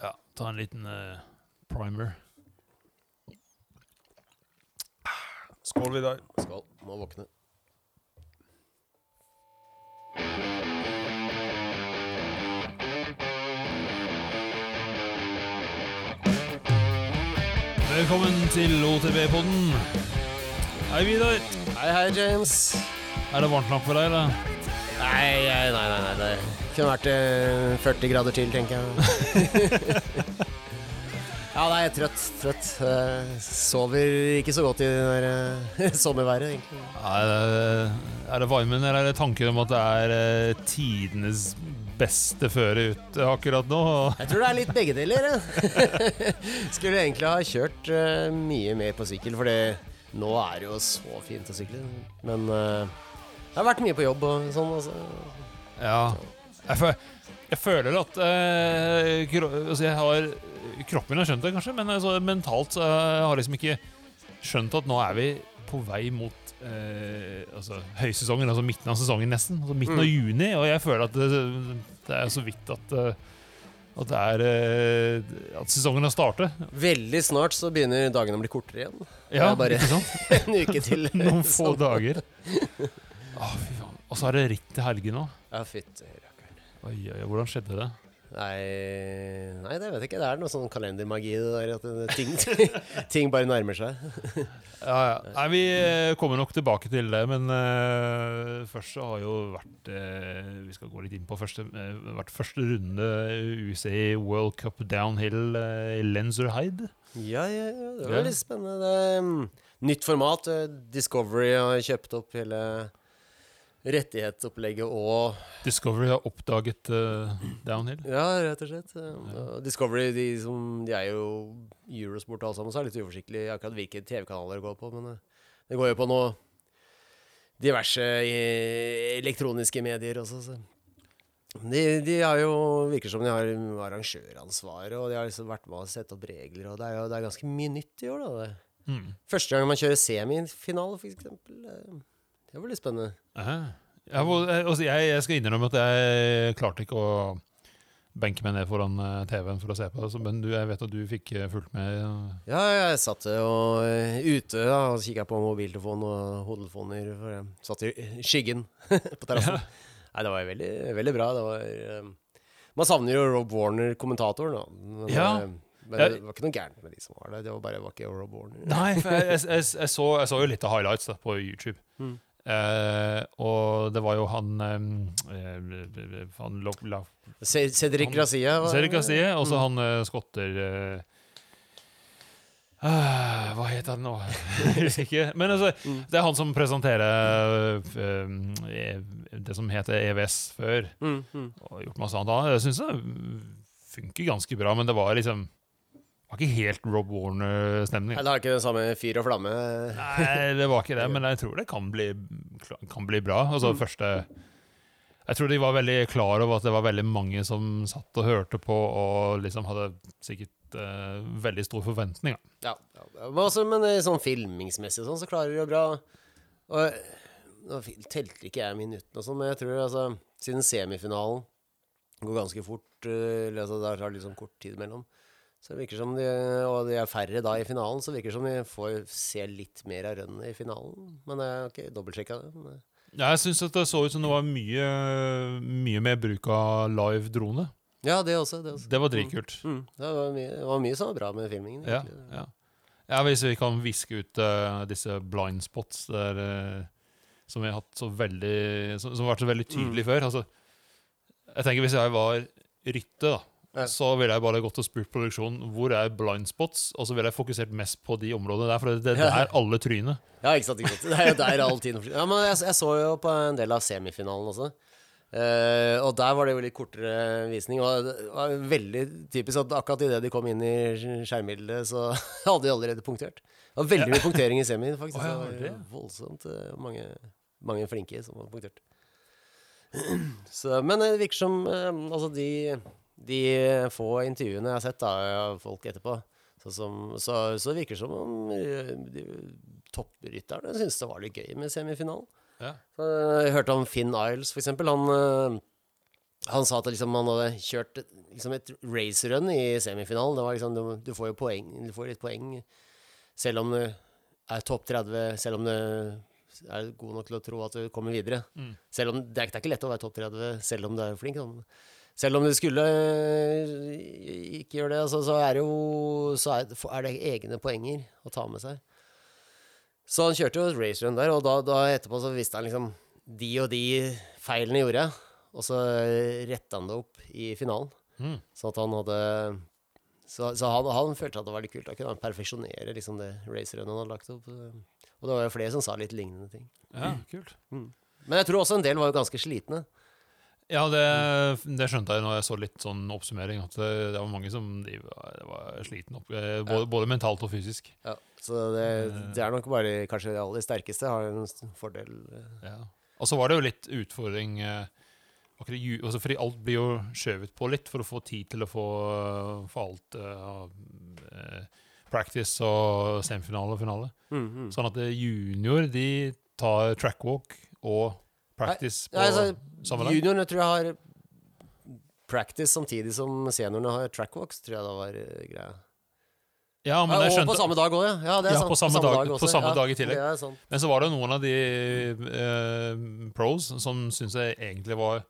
Ja, ta en liten uh, primer. Skål, Vidar. Skål. Må våkne. Velkommen til OTB-podden. Hei, Vidar. Hei, hei, James. Er det varmt nok for deg, eller? Nei, nei, nei, nei, nei. Kunne vært eh, 40 grader til, tenker jeg. ja, nei, jeg er trøtt. Trøtt. Eh, sover ikke så godt i det der eh, sommerværet, egentlig. Er det, er det varmen, eller er det tanken om at det er eh, tidenes beste føre ute akkurat nå? Jeg tror det er litt begge deler. Skulle egentlig ha kjørt eh, mye mer på sykkel, for nå er det jo så fint å sykle. Men eh, det har vært mye på jobb og sånn. Altså. Ja. Jeg, fø jeg føler at eh, kro altså jeg har Kroppen min har skjønt det, kanskje, men altså, mentalt uh, har jeg liksom ikke skjønt at nå er vi på vei mot eh, altså, høysesongen, altså midten av sesongen nesten. Altså midten av Mm. juni, og jeg føler at det, det er så vidt at eh, at er eh, At sesongen har startet. Veldig snart så begynner dagene å bli kortere igjen. Ja, bare- ikke sant? en uke til. Noen få dager. Å, fy faen. Og så er det ritt til helgen òg. Ja, fytti. Oi, oi, hvordan skjedde det? Nei, nei, det vet jeg ikke. Det er noe sånn kalendermagi det der. At ting, ting bare nærmer seg. Ja, ja. Nei, Vi eh, kommer nok tilbake til det, men uh, først så har jo vært uh, Vi skal gå litt inn på første, uh, vært første runde UCI World Cup Downhill i Lenzerheide. Ja, ja, ja. Det var litt spennende. Det mm, nytt format. Discovery har kjøpt opp hele rettighetsopplegget og Discovery har oppdaget uh, downhill. Ja, rett og slett. Og Discovery de, som, de er jo Eurosport alle sammen, så er det litt uforsiktig akkurat hvilke TV-kanaler det går på. Men eh, det går jo på noe diverse eh, elektroniske medier også. Så. De, de har jo, virker som de har arrangøransvaret, og de har liksom vært med å sette opp regler. Og det er jo det er ganske mye nytt i år, da. Det. Mm. Første gang man kjører semifinale, for eksempel. Det var litt spennende. Ja, hvor- eh, altså, jeg, jeg skal innrømme at jeg klarte ikke å benke meg ned foran eh, TV-en for å se på det, men du, jeg vet at du fikk eh, fulgt med. Ja, jeg satt og, ute da, og kikka på mobiltelefon og hodetelefoner. Jeg satt i skyggen på terrassen. Nei, det var veldig, veldig bra. Det var Man savner jo Rob Warner, kommentatoren. Da. Men, Ja. men det var ikke noe gærent med de som var der. Det var bare var ikke Rob Warner. Nei, for jeg, jeg, jeg, jeg, så, jeg så jo litt av highlights da, på YouTube. Mm. Eh, og det var jo han eh, eh, Han lo- la- Cedric Gracia. Cedric Gracia, og så Mm. han skotter ah, Hva heter han nå? Husker ikke. Men altså, Mm. det er han som presenterer det som heter EVS før. Mm, mm. Og gjort masse annet. Jeg syns det funker ganske bra, men det var liksom var ikke helt Rob Warner-stemning. Det har ikke den samme fyr og flamme. Nei, det var ikke det, men jeg tror det kan bli, kan bli bra. Altså Mm. første Jeg tror de var veldig klar over at det var veldig mange som satt og hørte på, og liksom hadde sikkert uh, veldig stor forventning. Ja, ja. Men, også, men eh, sånn filmingsmessig sånn, så klarer de jo bra. Og nå telte ikke jeg minuttene og sånn, men jeg tror altså Siden semifinalen går ganske fort, uh, der har liksom kort tid mellom, så det virker som de Og de er færre da i finalen, så virker det som de får se litt mer av rønnet i finalen. Men jeg har ikke dobbeltsjekka det. Men, eh, Ja, jeg syns det så ut som det var mye, mye mer bruk av live drone. ja, det også. Det, også. Det var dritkult. Mm, det, var mye, det var mye som var bra med filmingen. Ja, egentlig. ja. ja, hvis vi kan viske ut uh, disse blind spots der, uh, som vi har hatt så veldig Som, som har vært så veldig tydelig før. Altså, jeg tenker Hvis jeg var Rytte, da. Så ville jeg bare gått og spurt produksjonen hvor er blind spots, og så ville jeg fokusert mest på de områdene der, for det det er alle trynet. Ja, ikke sant, ikke sant. Det er jo der all tiden Ja, men jeg, jeg så jo på en del av semifinalen også. Uh, og der var det jo litt kortere visning. Og det var veldig typisk at akkurat idet de kom inn i skjermbildet, så hadde de allerede punktert. Det var veldig mye punktering i semien, faktisk. Oh, ja, det var voldsomt eh, mange, mange flinke som var punktert. Så, men det virker som uh, Altså, de, de få intervjuene jeg har sett da, av folk etterpå, så, som, så, så virker det som om eh, de, topprytterne syntes det var litt gøy med semifinalen. Ja. Så Jeg hørte om Finn Isles, for eksempel. Han, eh, Han sa at liksom, han hadde kjørt liksom et racerun i semifinalen. Det var liksom, du, du får jo poeng, du får litt poeng selv om du er topp 30, selv om du er god nok til å tro at du kommer videre. Mm. Om, det, er, det er ikke lett å være topp 30 selv om du er flink. da. Selv om du skulle øh, ikke gjøre det, altså, så er det jo så er, det egne poenger å ta med seg. Så han kjørte jo et racerun der, og da, da etterpå så visste han liksom De og de feilene gjorde jeg, og så retta han det opp i finalen. Mm. Så at han hadde Så, så han, han følte at det var litt kult. Da kunne han perfeksjonere liksom det racerrunnet han hadde lagt opp. Og det var jo flere som sa litt lignende ting. Ja, kult. Men jeg tror også en del var jo ganske slitne. Ja, det, det skjønte jeg når jeg så litt sånn oppsummering. At det, det var mange som de var, var slitne, eh, både, både mentalt og fysisk. Ja, så det, det er nok bare kanskje de aller sterkeste har en fordel. eh. Ja. Og så var det jo litt utfordring eh, altså Fordi alt blir jo skjøvet på litt for å få tid til å få, for alt uh, eh, practice og semifinale og finale. Mm, mm. Sånn at eh, junior de tar trackwalk og practice på altså, samme dag. juniorene tror jeg har practice samtidig som seniorene har trackwalks, tror jeg da var eh, greia. Ja, men jeg og skjønte på samme dag òg, ja. ja. Det er Ja, sant. på samme dag- på samme ja, dag i tillegg. Men så var det noen av de eh, pros som syntes jeg egentlig var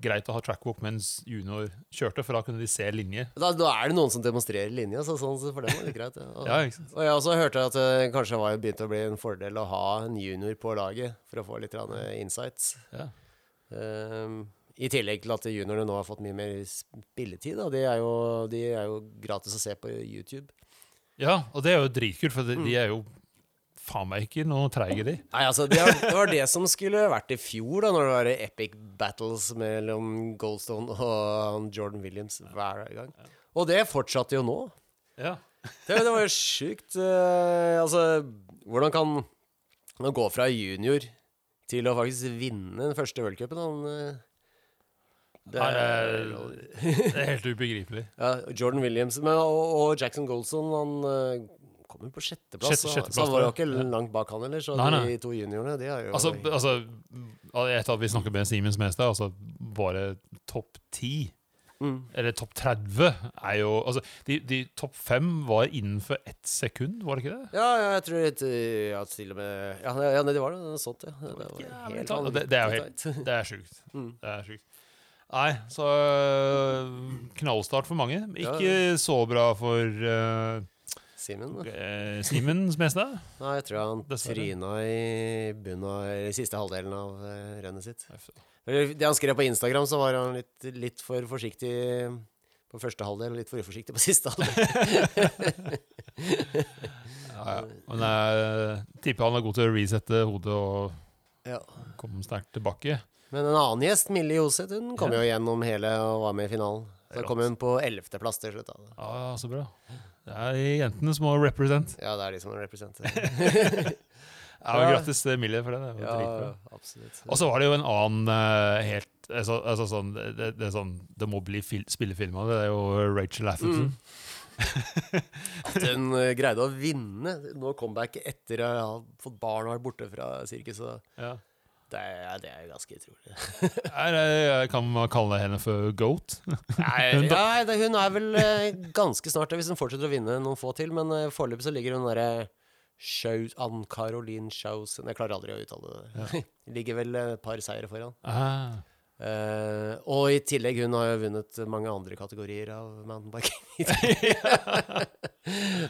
greit å ha trackwalk mens junior kjørte, for da kunne de se linje. Da, da er det noen som demonstrerer linja, så sånn, for dem var det greit. Ja. Og, Ja, ikke sant? og jeg også hørte at det kanskje var begynt å bli en fordel å ha en junior på laget, for å få litt grann insights. Ja. Um, I tillegg til at juniorene nå har fått mye mer spilletid. De, er jo, de er jo gratis å se på YouTube. ja, og det er jo dritkult, for de, Mm. de er jo faen meg ikke noe treige, de. Nei, altså, det, var, det var det som skulle vært i fjor, da, når det var epic battles mellom Goldstone og Jordan Williams hver gang. Og det fortsatte jo nå. Ja. Det, det var jo sjukt. Uh, altså, hvordan kan man gå fra junior til å faktisk vinne den første worldcupen? Han, eh, det er, det er helt ubegripelig. ja, Jordan Williams men, og, og Jackson Goldstone han kom jo på sjetteplass. Sjette- så- sjetteplass, så han var jo ikke langt bak han heller. Så Nei, nei. de to juniorene, de har jo Altså, altså Etter at vi snakket med Siemens Mestad, altså bare topp ti, mm. eller topp 30, er jo Altså, de, de topp fem var innenfor ett sekund, var det ikke det? Ja, ja, jeg tror et, ja, til og med Ja, ja det var det. Sånt, ja. Det, var helt. Det- det er jo helt- Det er sjukt. Mm. Det er sjukt. Nei, så knallstart for mange. Ikke så bra for uh, Simen. Eh, Simen Smestad? Nei, jeg tror han Dessverre. tryna i bunnen av i siste halvdelen av eh, rennet sitt. Det han skrev på Instagram, så var han litt, litt for forsiktig på første halvdel og litt for uforsiktig på siste halvdel. Ja, ja. Men jeg tipper han er god til å resette hodet og ja. komme sterkt tilbake. Men en annen gjest, Millie Joseth, hun kom Ja. jo gjennom hele og var med i finalen. Så kom hun på ellevteplass til slutt. da. Ja, så bra. Det er jentene som må represent. Ja, det er de som representerer. Ja, Ja. Grattis til Emilie for det. ja, absolutt. Og så var det jo en annen uh, helt altså, altså sånn, det, det er sånn Det må bli fil, spillefilm av det. Det er jo Rachel Atherton. At hun uh, greide å vinne nå comebacket etter å ha fått barn og vært borte fra sirkuset. Ja. Det er, det er ganske utrolig. jeg eh, kan man kalle henne for goat? Nei, ja, hun er vel eh, ganske snart det, hvis hun fortsetter å vinne noen få til. Men uh, foreløpig så ligger hun derre Ann-Caroline Schausen Jeg klarer aldri å uttale det. ligger vel et par seire foran. Ah. Eh, og i tillegg, hun har jo vunnet mange andre kategorier av mountainbiking.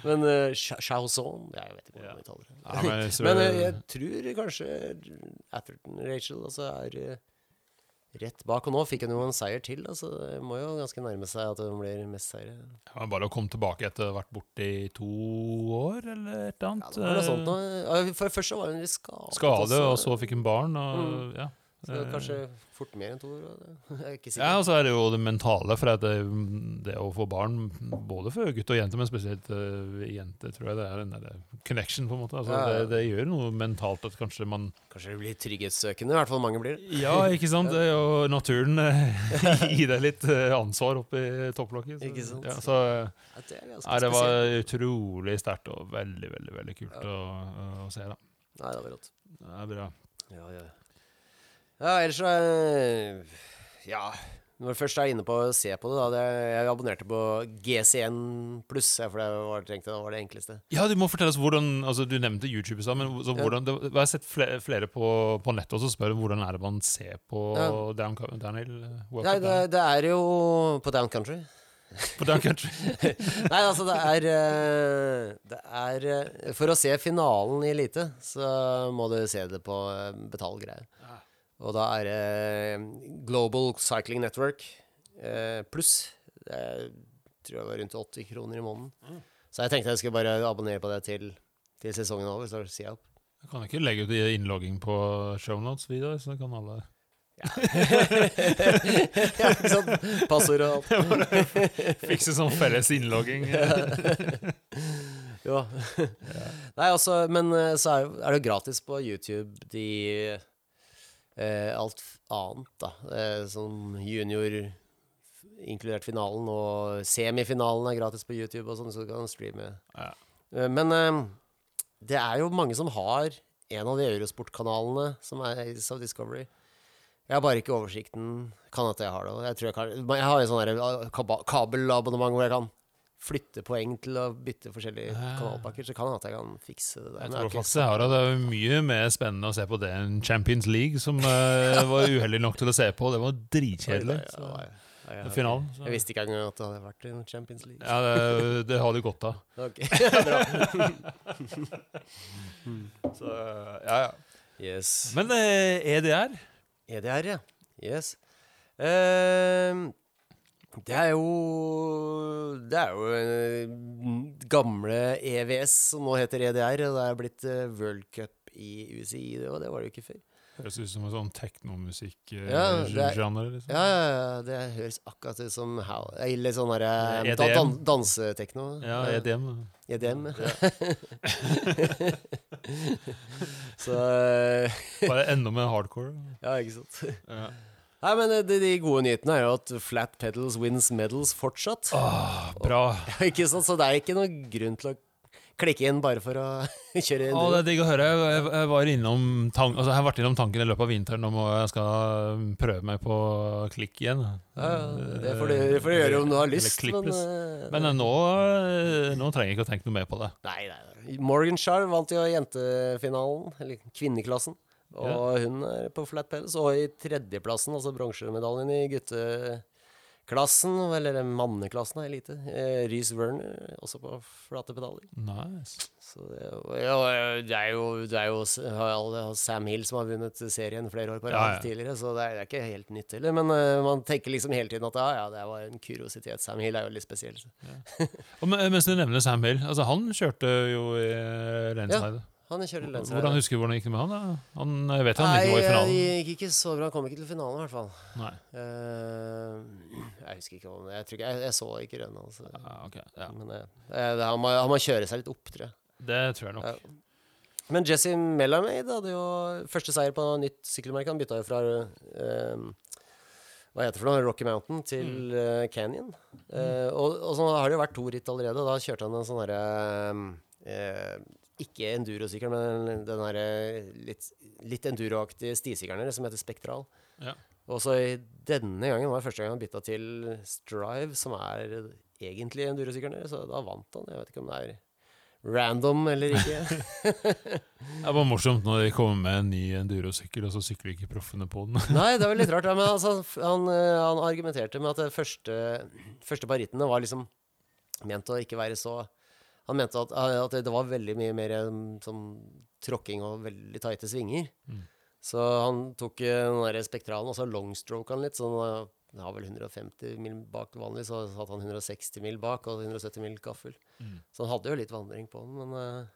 men uh, Jeg vet ikke Ja. hvordan man uttaler det. Ja, men så- Men uh, jeg tror kanskje Atherton Rachel altså, er rett bak. Og nå fikk hun jo en seier til, altså det må jo ganske nærme seg at hun blir mest seier. Ja, men bare å komme tilbake etter å ha vært borte i to år, eller et eller Ja, annet. det var noe sånt nå. Først så var hun litt skadet. Skade, og også. så fikk hun barn. Og, Mm. ja. Så kanskje fort mer enn to år. det- er ja, og så er det jo det mentale. For at det, det å få barn, både for gutt og jente, men spesielt uh, jente, tror jeg det er den der connection, på en måte. Altså, Ja, ja. det, det gjør noe mentalt at kanskje man Kanskje det blir trygghetssøkende. I hvert fall mange blir det. Ja, ikke sant? Det Og naturen eh, gir deg litt eh, ansvar oppi i topplokket. så- Ikke sant? Ja, så eh, Ja, det er det var utrolig sterkt og veldig, veldig veldig kult å, å se. da. Nei, det var rått. Det er bra. Ja, ja. Ja, ellers så eh, Ja. Når jeg først er inne på å se på det, da det, Jeg abonnerte på GCN pluss, for det var, tenkte, det var det enkleste. Ja, du må fortelle oss hvordan altså Du nevnte YouTube i stad, men hvordan, det, jeg har sett flere, flere på, på nettet også spør om hvordan er det man ser på Ja. Down, Downhill eh, Nei, det, det er jo på Down Country. På Down Country. Nei, altså, det er eh, Det er For å se finalen i elite, så må du se det på betalgreier. Ja. Og da er det Global Cycling Network eh, pluss. Det tror jeg var rundt 80 kroner i måneden. Mm. Så jeg tenkte jeg skulle bare abonnere på det til, til sesongen er over, så sier jeg opp. Jeg kan ikke legge ut innlogging på shownotes videre, så kan alle ja, ikke sant? Passord og alt. fikse sånn felles innlogging. Ja. Nei, altså, men eh, så er, er det jo gratis på YouTube de Alt annet, da. Eh, som junior, inkludert finalen, og semifinalen er gratis på YouTube, og sånn, så du kan streame. Ja. Eh, men eh, det er jo mange som har en av de Eurosport-kanalene som er av Discovery. Jeg har bare ikke oversikten. Kan at jeg har det. Jeg, jeg, kan, jeg har en sånn eh, kabelabonnement hvor jeg kan flytte poeng til å bytte forskjellige kanalpakker. Så kan det at jeg kan fikse det der. Jeg tror faktisk jeg har det. Det er mye mer spennende å se på det enn Champions League, som jeg var uheldig nok til å se på. Det var dritkjedelig. Så. ja, ja, Finalen. Jeg visste ikke engang at det hadde vært i Champions League. Ja, det, det har du godt av. Ok. Så, ja, ja. Yes. Men eh, EDR EDR, ja. Yes. Ehm, det er jo Det er jo eh, gamle EVS som nå heter EDR, og det er blitt eh, World Cup i UCI, det, og det var det jo ikke før. høres ut som en sånn teknomusikk-genre. Ja, er- liksom. Ja, ja, ja, det høres akkurat ut som how- Eller sånn derre dan, dansetekno. Ja, EDM. EDM. EDM. Så eh, Bare enda mer hardcore. Ja, ikke sant. Ja. Nei, men eh, de, de gode nyhetene er jo at flat pedals wins medals fortsatt. Åh, bra. ikke sant? Så det er ikke noen grunn til å klikke inn bare for å kjøre en Åh, det er digg å høre. Jeg, jeg, var innom tank, altså, jeg har vært innom tanken i løpet av vinteren om jeg skal prøve meg på klikk igjen. Ja, det får du, det får du gjøre om du har lyst, men eh, Men eh, nå, nå trenger jeg ikke å tenke noe mer på det. Nei, nei, nei. Morgan Shar vant jo jentefinalen, eller kvinneklassen. Og hun er på flat pedals. Og i tredjeplassen, altså bronsemedaljen i gutteklassen, eller manneklassen, er elite. Eh, Reece Werner også på flate pedaler. Nice. Så det, ja, det er jo, det er jo Sam Hill som har vunnet serien flere år på rad Ja, ja. tidligere, så det er, det er ikke helt nytt heller. Men eh, man tenker liksom hele tiden at ja, ja, det var en kuriositet. Sam Hill er jo litt spesiell. Ja. Og mens du nevner Sam Hill, altså han kjørte jo i Lensheide. Han kjører Lens Hvordan husker du hvordan det gikk med han? da? Han, jeg vet han ikke var i det finalen. gikk ikke så bra. Han kom ikke til finalen, i hvert fall. Nei. Uh, jeg husker ikke om Jeg tror ikke, jeg, jeg så ikke rennet hans. Ja, ok, ja. Men eh, eh, det- han, må, han må kjøre seg litt opp, tror jeg. Det tror jeg nok. Ja. Men Jesse Mellamade hadde jo første seier på nytt sykkelmerke. Han bytta jo fra eh, hva heter det for noe? Rocky Mountain til eh, Canyon. Eh, og, og så har det jo vært to ritt allerede. Da kjørte han en sånn derre eh, Ikke endurosykkel, men den der litt, litt enduroaktige stisykkelen som heter Spektral. Ja. Og så i denne gangen var det første gang han bytta til Strive, som er egentlig endurosykkelen deres, så da vant han. Jeg vet ikke om det er random eller ikke. Det var morsomt når de kommer med en ny endurosykkel, og så sykler ikke proffene på den. Nei, det var litt rart. Men altså, han, eh, han argumenterte med at det første, første par var liksom ment å ikke være så Han mente at, eh, at det var veldig mye mer mm, sånn tråkking og veldig tighte svinger. Mm. Så han tok eh, den der spektralen, og så longstroke han litt. Så han har vel 150 mil bak vanlig, så hadde han 160 mil bak og 170 mil gaffel. Mm. Så han hadde jo litt vandring på den, men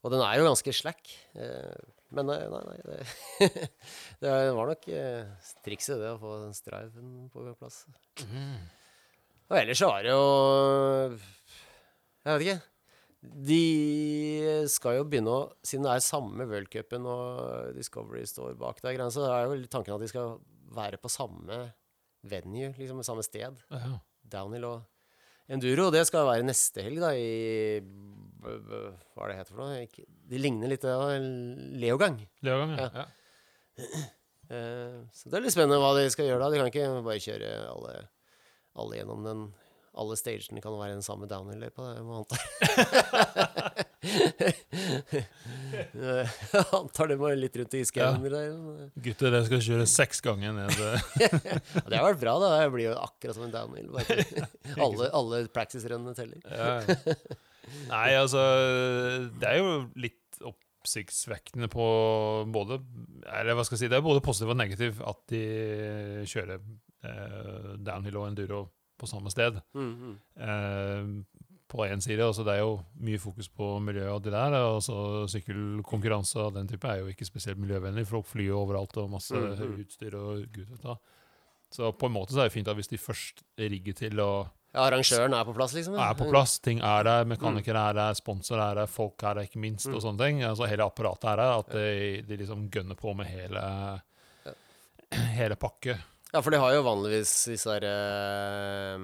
Og den er jo ganske slack. men nei, nei, nei det, det var nok trikset, det, å få den striven på plass. Og ellers så var det jo Jeg vet ikke. De skal jo begynne å Siden det er samme worldcupen og Discovery står bak der, så er jo tanken at de skal være på samme venue, liksom samme sted. Ja. Downhill og enduro. Og det skal være neste helg, da, i Hva er det heter for noe? Det ligner litt på Leogang. Leogang, ja. Ja. ja. Eh, så det er litt spennende hva de skal gjøre da. De kan ikke bare kjøre alle, alle gjennom den alle stagene kan være den samme downhill-løypa, det må jeg anta. Jeg antar det må litt rundt i skauen der. Gutter, dere skal kjøre seks ganger ned eh, Ja, det har vært bra, da. Det blir jo akkurat som en downhill. Alle, alle practice-rønnene teller. Ja, ja. Nei, altså Det er jo litt oppsiktsvekkende på både Eller hva skal jeg si, det er både positivt og negativt at de kjører eh, downhill og enduro på samme sted. Mm, mm. Eh, på én side, altså det er jo mye fokus på miljø og det der. altså sykkelkonkurranse av den type er jo ikke spesielt miljøvennlig. Folk flyr overalt og masse Mm, mm. utstyr og gud vet da. Så på en måte så er det fint at hvis de først rigger til og Ja, arrangøren er på plass, liksom? ja. er på plass. Ting er der, mekanikere er der, sponsor er der, folk er der, ikke minst, Mm. og sånne ting. Altså Hele apparatet er der. At de, de liksom gønner på med hele hele pakke. Ja, for de har jo vanligvis disse her uh,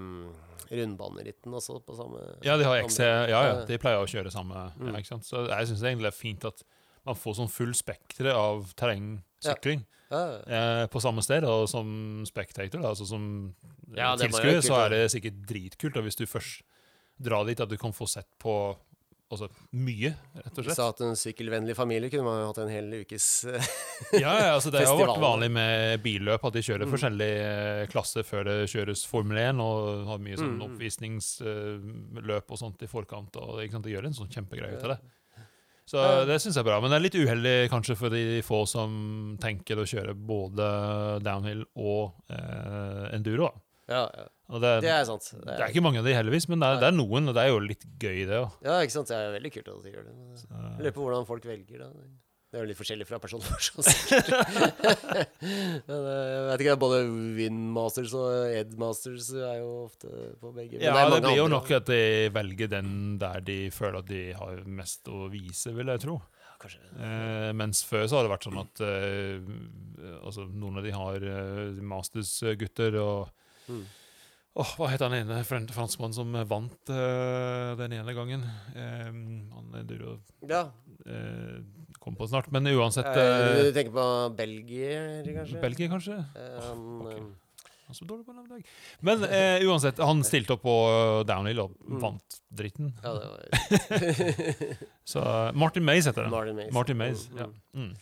rundbanerittene også på samme Ja, de har XC, ja, ja, Ja. de pleier å kjøre samme. Mm. Ja, ikke sant? Så jeg syns egentlig det er fint at man får sånn full spektre av terrengsykling Ja, eh, på samme sted. Og som spectator, da, altså som eh, Ja, tilskuer, så er det sikkert dritkult Og hvis du først drar dit, at du kan få sett på altså, mye, rett og Hvis slett. du hadde en sykkelvennlig familie, kunne man jo hatt en hel ukes festival. Ja, ja, altså Det har vært vanlig med billøp at de kjører Mm. forskjellige eh, klasser før det kjøres Formel 1, og har mye sånn Mm, oppvisningsløp og sånt i forkant. og ikke sant, De gjør en sånn kjempegreie ut av det. Så det syns jeg er bra. Men det er litt uheldig kanskje for de få som tenker å kjøre både downhill og eh, enduro. da. Ja, ja. Det, Det er sant. Det det er ikke mange av de heldigvis, men det er, det er noen, og det er jo litt gøy, det òg. Ja, ikke sant. Det er veldig kult at de gjør det. Jeg lurer på hvordan folk velger, det. Det er jo litt forskjellig fra person til person. sikkert. Men eh, jeg vet ikke, både Windmasters og Edmasters er jo ofte på begge. Men Ja, er det, blir jo andre. nok at de velger den der de føler at de har mest å vise, vil jeg tro. Eh, mens før så har det vært sånn at eh, altså noen av de har eh, mastersgutter og Mm. Åh, Hva het han ene fran- franskmannen som vant uh, den ene gangen? Um, han jo... Ja. uh, kom på snart. Men uansett uh, Du tenker på Belgier, kanskje? Belgier, kanskje? Eh, oh, ok. eh, Han så dårlig på en dag. Men eh, uansett, han stilte opp på downhill og Mm. vant dritten. ja, det var Så Martin Mays heter han. Martin Mays. Martin Mays, Mm, ja. mm. Mm.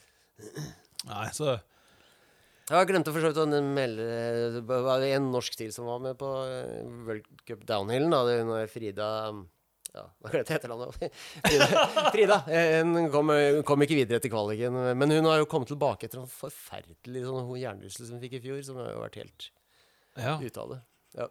Nei, så Jeg glemte for så vidt å melde Det var en norsk til som var med på eh, World Cup Downhill. Da. Det var Frida ja, Hva heter det etternavnet? Frida. Frida. eh, Hun kom, kom ikke videre etter kvaliken. Men hun har jo kommet tilbake etter en forferdelig sånn hjernerystelse hun fikk i fjor. Som har jo vært helt ja. ute av det. Ja.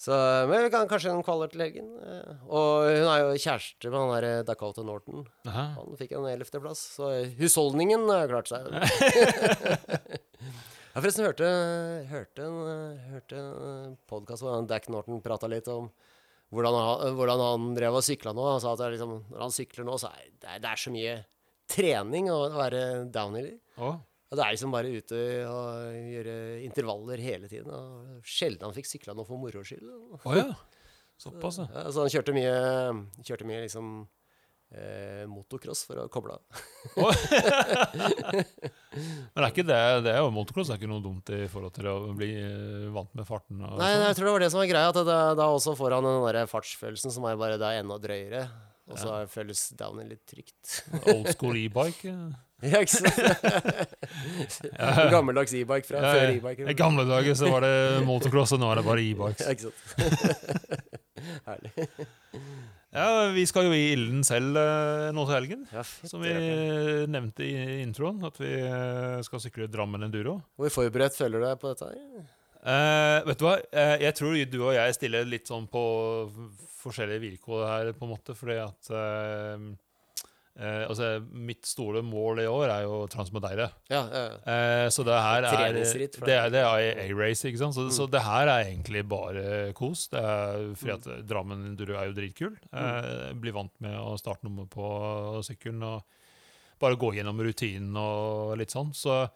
Så, men vi kan kanskje en kvaler til helgen. eh, Og hun er jo kjæreste med han der Dakota Norton. Aha. Han fikk en ellevteplass, så husholdningen har klart seg. Jeg har forresten hørte, hørte en, hørte en podkast hvor Dack Norton prata litt om hvordan han, hvordan han drev og sykla nå. Han sa at det liksom, når han sykler nå, så er det, det er så mye trening å være downhiller. Oh. Og det er liksom bare ute og gjøre intervaller hele tiden. Og sjelden han fikk sykla noe for moro skyld. Oh, ja. Såpass, ja. Ja, så han kjørte mye, kjørte mye liksom eh, motocross for å koble av. Men er ikke det, det er jo motocross er ikke noe dumt i forhold til å bli eh, vant med farten. Og Nei, sånn. jeg tror det var det som var greia. At da, da også får han den der fartsfølelsen som er bare da enda drøyere. Og så føles downen litt trygt. Old school e-bike. ja, ikke sant? Gammeldags e-bike fra Ja, før e-bike. I gamle dager så var det motocross, og nå er det bare e-bikes. Ja, ikke sant? Herlig. Ja, vi skal jo i ilden selv eh, nå til helgen. Ja, fett, Som vi nevnte i introen, at vi eh, skal sykle Drammen enduro. Hvor forberedt føler du deg på dette? her? Eh, vet du hva? Eh, jeg tror du og jeg stiller litt sånn på forskjellige vilkår her, på en måte, fordi at eh, eh, Altså, mitt store mål i år er jo Transmodeire. Ja, ja, ja. Eh, så det her er Det er, det er A-race, ikke sant? Så, Mm. så det her er egentlig bare kos. Det er fordi at Drammen Enduro er jo dritkul. Eh, blir vant med å starte nummer på sykkelen og bare gå gjennom rutinen og litt sånn. Så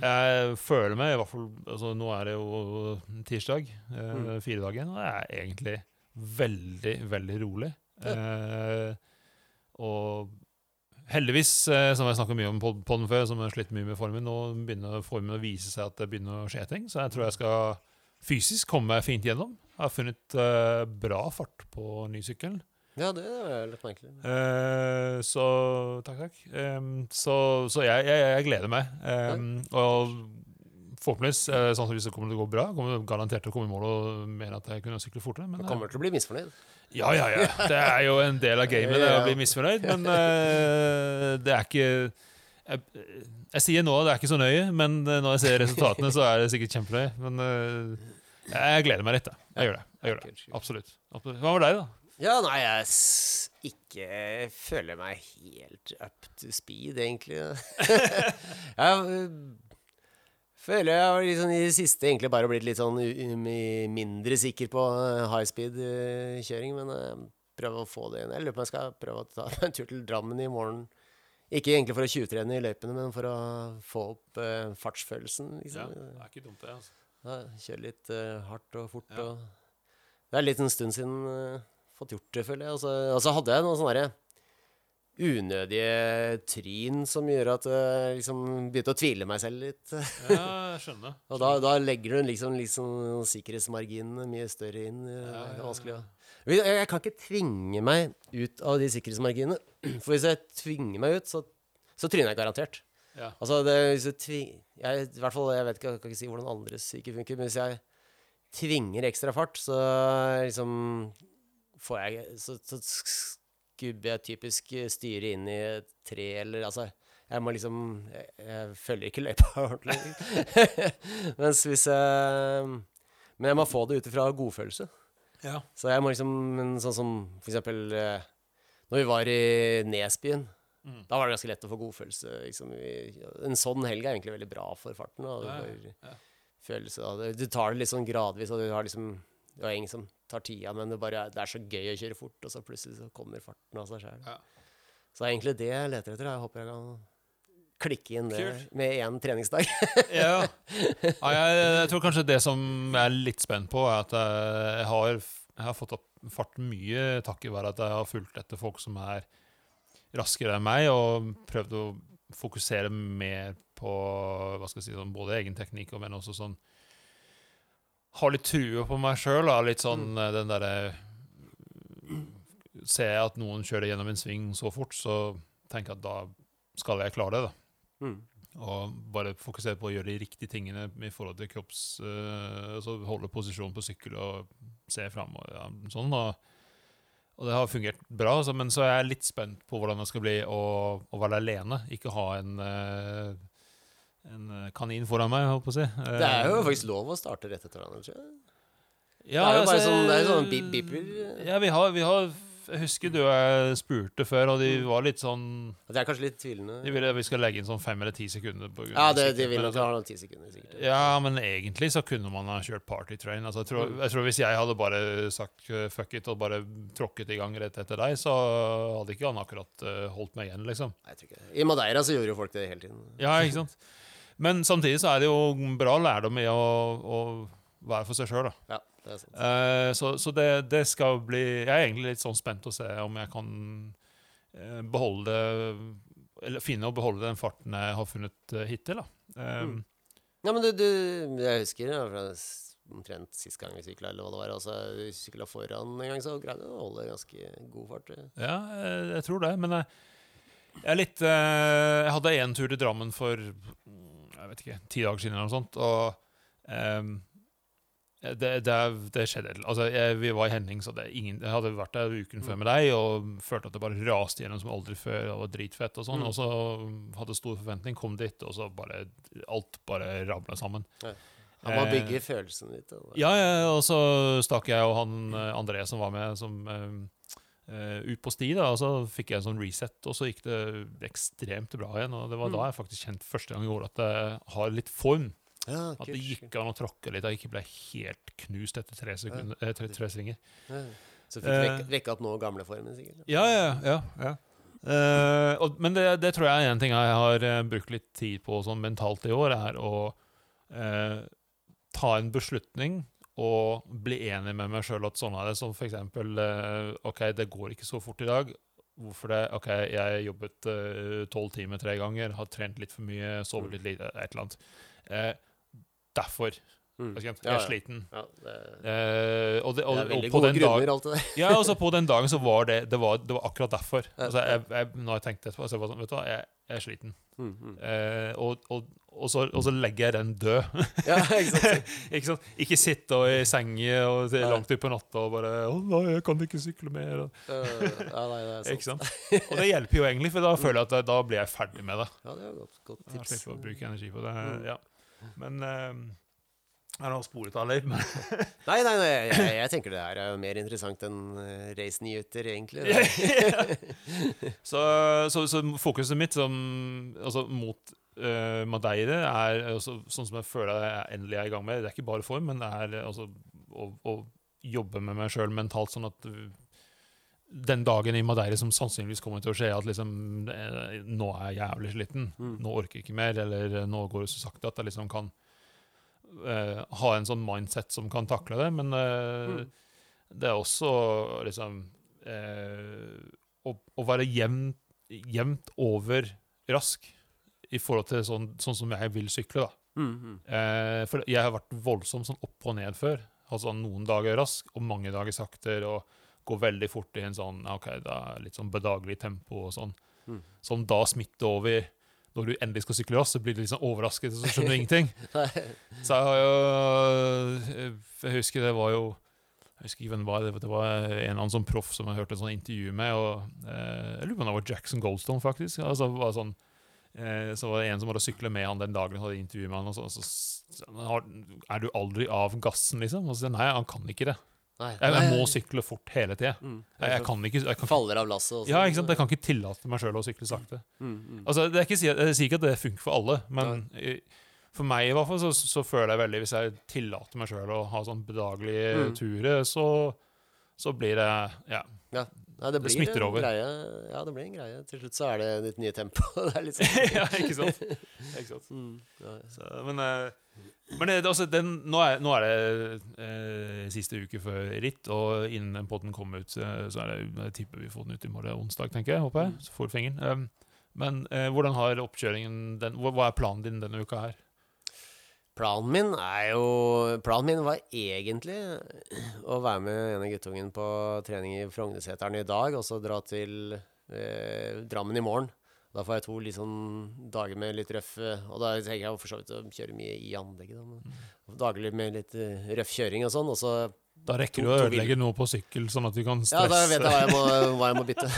jeg føler meg i hvert fall altså Nå er det jo tirsdag, eh, Mm. firedagen, og jeg er egentlig veldig, veldig rolig. Eh, og heldigvis, eh, som jeg snakket mye om på den før, som har slitt mye med formen, nå begynner formen å vise seg at det begynner å skje ting. Så jeg tror jeg skal fysisk komme meg fint gjennom. Jeg har funnet eh, bra fart på nysykkelen. Ja, det er litt merkelig. Eh, så takk, takk. Em, så så jeg, jeg, jeg gleder meg. Em, og forhåpentligvis, eh, sannsynligvis så kommer det til å gå bra. Kommer garantert til å komme i mål og mene at jeg kunne sykle fortere. Men, eh, kommer til å bli misfornøyd. ja, ja, ja. Det er jo en del av gamet det, å bli misfornøyd, men eh, det er ikke jeg, jeg sier nå at det er ikke så nøye, men eh, når jeg ser resultatene, så er det sikkert kjempenøye. Men eh, jeg gleder meg litt. da. Jeg gjør det. jeg gjør det. Absolutt. Absolutt. Hva med deg, da? Ja, nei, jeg ikke føler meg helt up to speed, egentlig. jeg føler jeg har liksom i det siste egentlig bare blitt litt sånn mindre sikker på øh, high speed-kjøring, men øh, prøve å få det inn. Jeg lurer på om jeg skal prøve å ta en tur til Drammen i morgen. Ikke egentlig for å tjuvtrene i løypene, men for å få opp uh, fartsfølelsen. Liksom. er ikke dumt, det. altså. Ja, kjøre litt uh, hardt og fort. Ja. Og det er litt en stund siden uh, fått gjort det, føler jeg. Og så, altså, altså hadde jeg noen sånne derre unødige tryn som gjør at jeg liksom begynte å tvile meg selv litt. Ja, jeg skjønner. Og da, da legger du liksom, liksom sikkerhetsmarginene mye større inn. Ja, Det Ja, ja, vanskelig jeg, jeg kan ikke tvinge meg ut av de sikkerhetsmarginene. For hvis jeg tvinger meg ut, så, så tryner jeg garantert. Ja. Altså, det, hvis jeg, tvinger, jeg, i hvert fall, jeg vet ikke, jeg kan ikke si hvordan andres syke funker, men hvis jeg tvinger ekstra fart, så liksom får jeg Så, så skubber jeg typisk styret inn i et tre, eller altså Jeg må liksom Jeg, jeg følger ikke løypa ordentlig. Mens hvis jeg Men jeg må få det ut ifra godfølelse. Ja. Så jeg må liksom Sånn som for eksempel eh, Når vi var i Nesbyen. Mm. Da var det ganske lett å få godfølelse. Liksom. En sånn helg er egentlig veldig bra for farten. Da. Du, Ja, ja, følelse av du tar det litt sånn gradvis, og du har liksom Du har ingen som tar tida, men det, bare, det er så gøy å kjøre fort, og så plutselig så kommer farten av seg sjøl. Ja. Så det er egentlig det jeg leter etter. Jeg håper jeg kan klikke inn det Kult. med én treningsdag. ja. ja jeg, jeg tror kanskje det som jeg er litt spent på, er at jeg har, jeg har fått opp fart mye takket være at jeg har fulgt etter folk som er raskere enn meg, og prøvd å fokusere mer på hva skal jeg si, sånn, både egen teknikk, og men også sånn Ha litt trua på meg sjøl, litt sånn mm. den derre Ser jeg at noen kjører gjennom en sving så fort, så tenker jeg at da skal jeg klare det. da. Mm. Og bare fokusere på å gjøre de riktige tingene i forhold til kropps... uh, altså holde posisjonen på sykkel og se framover. ja, sånn. Og, og det har fungert bra, altså, men så er jeg litt spent på hvordan det skal bli å, å være alene. Ikke ha en, eh, en kanin foran meg, holdt på å si. Det er jo faktisk lov å starte rett etter hverandre, ja, det er jo bare altså, sånn, det er sånn bip biper. Ja, vi har, vi har Jeg husker du og jeg spurte før, og de var litt sånn Det er kanskje litt tvilende. De ville vi skal legge inn sånn fem eller ti sekunder. Ja, det, de vil men nok altså- ha noen ti sekunder, sikkert. Ja, men egentlig så kunne man ha kjørt Party Train. Altså, jeg, tror, Mm. jeg tror Hvis jeg hadde bare sagt uh, fuck it og bare tråkket i gang rett etter deg, så hadde ikke han akkurat uh, holdt meg igjen, liksom. Nei, jeg tror ikke det. I Madeira så gjorde jo folk det hele tiden. Ja, ikke sant? Men samtidig så er det jo bra lærdom i å, å være for seg sjøl, da. Ja, det er sant. Eh, så så det, det skal bli Jeg er egentlig litt sånn spent å se om jeg kan eh, beholde Eller finne og beholde den farten jeg har funnet eh, hittil, da. Eh, Mm. Ja, men du, du Jeg husker ja, fra omtrent sist gang vi sykla, eller hva det var. Altså, vi sykla foran en gang, så greide vi å holde ganske god fart. Ja, jeg, jeg tror det. Men jeg, jeg er litt eh, Jeg hadde en tur til Drammen for jeg vet ikke, ti dager siden eller noe sånt. Og um, det, det, det skjedde altså, jeg, Vi var i Henning, så det er ingen, jeg hadde vært der uken før med deg og følte at det bare raste gjennom som aldri før. og var dritfett Og sånn, Mm. og så hadde stor forventning, kom dit, og så bare alt bare rabla sammen. Han må Eh, bygge følelsene ditt. Eller? Ja, ja, og så stakk jeg og han eh, André som var med, som eh, ut på sti, da, og så fikk jeg en sånn reset, og så gikk det ekstremt bra igjen. Og det var Mm. da jeg faktisk kjente første gang i år at jeg har litt form. Ja, At det gikk an å tråkke litt, at jeg ikke ble helt knust etter tre, sekunder, eh, tre, tre svinger. Ja. Så fikk Eh. vekk, vekka opp nå gamleformen, sikkert. Ja, ja, ja. ja. Eh, og, men det, det tror jeg er en ting jeg har uh, brukt litt tid på sånn mentalt i år, er å uh, ta en beslutning og bli enig med meg sjøl at sånn er det. Som for eksempel eh, OK, det går ikke så fort i dag. Hvorfor det? Ok, jeg jobbet tolv timer tre ganger, har trent litt for mye, sovet litt lite, et eller annet. Eh, derfor. Mm. Jeg er sliten. Ja, det, Eh, og, det, og, det er veldig på gode den grunner, dag, alt det der. ja, altså på den dagen så var det Det var, det var akkurat derfor. Altså, jeg, jeg, når jeg tenkte etterpå, så var sånn, vet du hva, jeg, jeg er sliten. Mm, mm. Eh, og, og, og, så, og så legger jeg den død. Ja, ikke sant. ikke sant? Ikke sitte i senge og til langt ut på natta og bare 'Å nei, jeg kan ikke sykle mer'. Øh, ja, nei, det er sant. ikke sant? Og det hjelper jo egentlig, for da føler jeg at da- da blir jeg ferdig med det. Ja, det er godt, godt, tips. Jeg slipper å bruke energi på det. Mm. Ja. Men eh, jeg det noe sporet av Leif? Nei, nei, nei jeg, jeg tenker det her er mer interessant enn uh, race-nyheter, egentlig. så, så, så fokuset mitt som, altså, mot uh, Madeire er altså, sånn som jeg føler jeg endelig er i gang med. Det er ikke bare form, men det er eh, altså, å, å jobbe med meg sjøl mentalt, sånn at uh, den dagen i Madeira som sannsynligvis kommer til å skje, at liksom eh, Nå er jeg jævlig sliten. Mm. Nå orker jeg ikke mer, eller eh, nå går det så sakte at jeg liksom kan eh, ha en sånn mindset som kan takle det. Men eh, Mm. det er også liksom eh, å, å være jevnt, jevnt over rask i forhold til sånn, sånn som jeg vil sykle. da. Mm, mm. Eh, for jeg har vært voldsom sånn opp og ned før. Altså noen dager rask og mange dager saktere. og går veldig fort i en sånn ok, det er litt sånn bedagelig tempo og sånn. Mm. Som da smitter over når du endelig skal sykle jazz, så blir du liksom overrasket overrasket, så skjønner du ingenting. Så jeg har jo Jeg husker det var jo Jeg husker ikke hvem det var. Det var en eller annen sånn proff som jeg hørte et sånt intervju med. og eh, Jeg lurer på om det var Jackson Goldstone, faktisk. Altså, var sånn, eh, så var det en som hadde syklet med han den dagen han hadde intervju med han. Og så, så, så, Er du aldri av gassen, liksom? Og så nei, han kan ikke det. Nei, Jeg, jeg må sykle fort hele tida. Mm. Jeg, jeg kan ikke, jeg kan, Faller av lasset også. ja, ikke sant? jeg kan ikke tillate meg sjøl å sykle sakte. Mm, mm. Altså, det er ikke, jeg sier ikke at det funker for alle, men i- for meg i hvert fall så, så føler jeg veldig Hvis jeg tillater meg sjøl å ha sånn bedagelige Mm. turer, så, så blir det Ja. Nei, det, blir smitter over. Greie. Ja, det blir en greie. Til slutt så er det ditt nye tempo. det er litt sånn. ja ikke sant? Ikke sant? Mm, ja, ja. Så, men eh, men det, altså, den, nå, er, nå er det eh, siste uke før ritt, og innen den potten kommer ut, eh, så er det, jeg tipper vi får den ut i morgen onsdag, tenker jeg. håper jeg, så får du fingeren. Um, men eh, hvordan har oppkjøringen den, hva, hva er planen din denne uka her? Planen min er jo Planen min var egentlig å være med en av guttungen på trening i Frognerseteren i dag, og så dra til eh, Drammen i morgen. Da får jeg to sånn dager med litt røff eh, Og da tenker jeg for så vidt å kjøre mye i anlegget, da. Men dager med litt eh, røff kjøring og sånn. Og så Da rekker du å ødelegge noe på sykkel, sånn at du kan stresse. Ja, da vet jeg hva jeg må, hva jeg må bytte.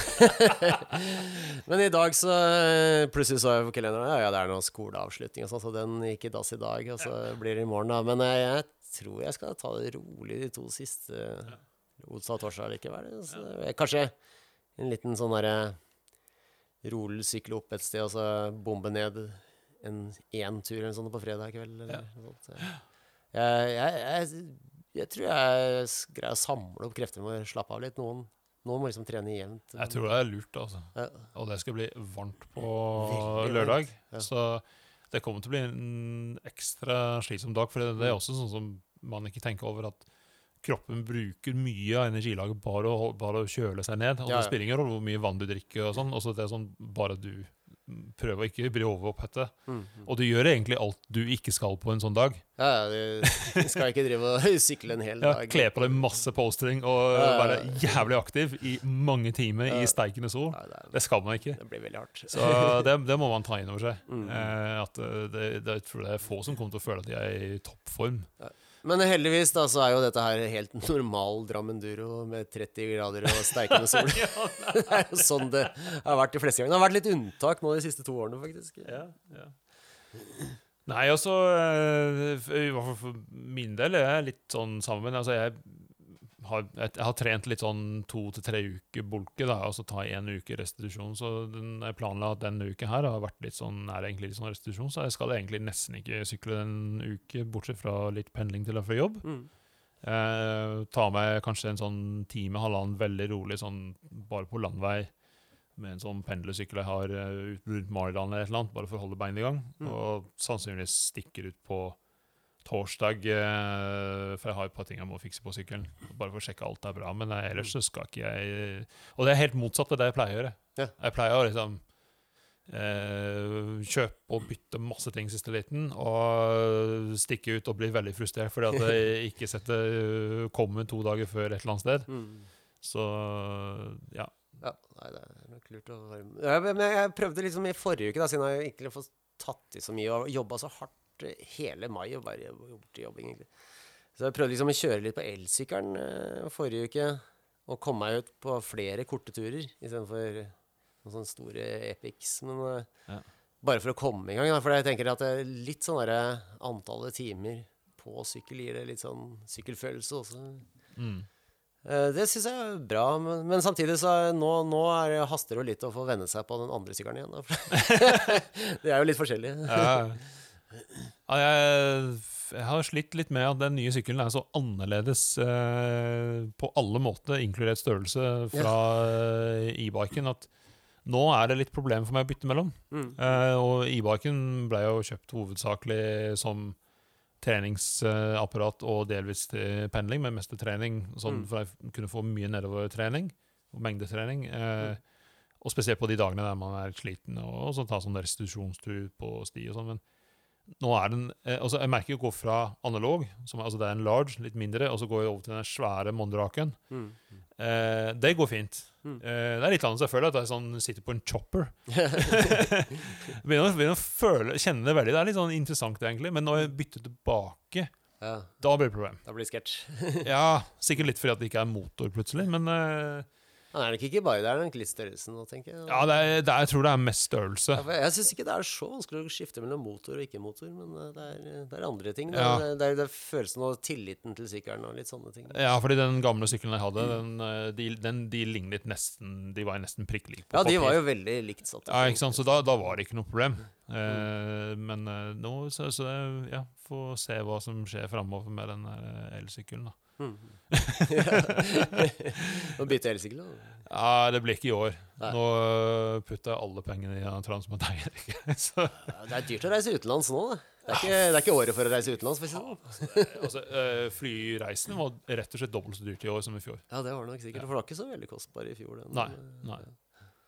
Men i dag så eh, Plutselig så jeg på kalenderen Ja, ja, det er noe skoleavslutning og sånn, så den gikk i dass i dag, og så blir det i morgen, da. Men jeg, jeg tror jeg skal ta det rolig de to siste. Onsdag og torsdag likevel. Så jeg- kanskje en liten sånn derre rolig sykle opp et sted, og så bombe ned en én tur eller sånn på fredag kveld, eller Ja. sånt. Jeg, jeg, jeg, jeg tror jeg greier å samle opp krefter med å slappe av litt. Noen, noen må liksom trene jevnt. Jeg tror det er lurt, altså. Ja. Og det skal bli varmt på Veldig lørdag. ja. Så det kommer til å bli en ekstra slitsom dag. For det, det er også sånn som man ikke tenker over, at kroppen bruker mye av energilaget bare å, bare å kjøle seg ned. Og Ja, ja. det spiller ingen rolle hvor mye vann du drikker, og sånn. Også det er sånn bare du prøver å ikke bli overopphettet. Mm, mm. Og du gjør egentlig alt du ikke skal på en sånn dag. Ja, ja, du skal ikke drive og sykle en hel Ja, dag. Kle på deg masse polstring og Ja, ja, ja. være jævlig aktiv i mange timer Ja. i steikende sol. Ja, det, er, Det skal man ikke. det blir veldig hardt. Så det, det må man ta inn over seg. Mm. Eh, at eh, det, det, jeg tror det er få som kommer til å føle at de er i toppform. Men heldigvis da, så er jo dette her helt normal Dramenduro med 30 grader og steikende sol. det er jo sånn det har vært de fleste ganger. Det har vært litt unntak nå de siste to årene, faktisk. Ja, ja. Nei, altså eh, I hvert fall for min del er jeg litt sånn sammen. Altså, jeg har, jeg, har trent litt sånn to til tre uker bulke, da, og så ta én uke restitusjon. Så den, jeg planla at denne uken her har vært litt sånn, er egentlig litt sånn restitusjon, så jeg skal egentlig nesten ikke sykle en uke, bortsett fra litt pendling til og fra jobb. Mm. Eh, ta meg kanskje en sånn time, halvannen, veldig rolig, sånn bare på landvei. Med en sånn pendlersykkel jeg har eh, rundt Maridalen eller et eller annet, bare for å holde beina i gang. Mm. Og sannsynligvis stikker ut på torsdag, eh, for jeg har et par ting jeg må fikse på sykkelen. Bare for å sjekke alt er bra. Men eh, ellers så skal ikke jeg Og det er helt motsatt av det jeg pleier å gjøre. Ja. Jeg pleier å liksom eh, kjøpe og bytte masse ting siste liten, og stikke ut og bli veldig frustrert fordi at jeg ikke setter kommer to dager før et eller annet sted. Mm. Så ja. Ja, nei, det er nok lurt å ja, Men jeg prøvde liksom i forrige uke, da, siden jeg ikke har fått tatt i så mye og jobba så hardt eh, hele mai og bare gjort jobbing, egentlig. Så jeg prøvde liksom å kjøre litt på elsykkelen eh, forrige uke. Og komme meg ut på flere korte turer istedenfor noen sånne store epics. Men eh, Ja. bare for å komme i gang, da. For jeg tenker at det er litt sånn derre antallet timer på sykkel gir det litt sånn sykkelfølelse også. Mm. Eh, Det syns jeg er bra, men, men samtidig så er, nå, nå er, det- haster det litt å få venne seg på den andre sykkelen igjen. Da. det er jo litt forskjellig. Ja. Jeg, jeg har slitt litt med at den nye sykkelen er så annerledes eh, på alle måter, inkludert størrelse, fra eh, e-biken, at nå er det litt problem for meg å bytte mellom. Mm. Eh, og e-biken ble jo kjøpt hovedsakelig som treningsapparat og delvis til pendling, men mest til trening, sånn Mm. for jeg kunne få mye nedovertrening og mengdetrening. Eh, Mm. Og spesielt på de dagene der man er sliten, og, og så ta sånn restitusjonstur på sti og sånn. Men nå er den eh, altså Jeg merker å gå fra analog, som, altså det er en large, litt mindre, og så går jeg over til den svære Mondraken. Mm. Eh, det går fint. Mm. Eh, det er litt annet jeg føler at jeg sånn, sitter på en chopper. begynner, begynner å føle, kjenne det veldig. Det er litt sånn interessant, egentlig. Men når jeg bytter tilbake, Ja, da blir det problem. da blir det sketsj. Ja, Sikkert litt fordi at det ikke er motor plutselig, men eh, Han er nok ikke bare det, er nok litt størrelsen nå, tenker jeg. ja, det er, det er, jeg tror det er mest størrelse. Ja, jeg syns ikke det er så vanskelig å skifte mellom motor og ikke-motor, men eh, det er, det er andre ting. Ja. er, det, er, det er følelsen og tilliten til sykkelen og litt sånne ting. Ja, fordi den gamle sykkelen jeg hadde, den, eh, de, den, de lignet nesten De var nesten prikk like på Ja, de papir. var jo veldig likt satt. Ja, ikke sant? Så da, da var det ikke noe problem. Eh, men eh, nå så, så ja, få se hva som skjer framover med den eh, elsykkelen. da. Mm. Å bytte elsykkel, da. Ja, det blir ikke i år. Nei. Nå eh, putter jeg alle pengene i han Transmoteier. så, Ja, Det er dyrt å reise utenlands nå, da. Det er, ikke, det er ikke året for å reise utenlands. for å si det sånn. altså, eh, flyreisen var rett og slett dobbelt så dyrt i år som i fjor. Ja, det var det nok sikkert. For det var ikke så veldig kostbar i fjor. Den, Nei, nei.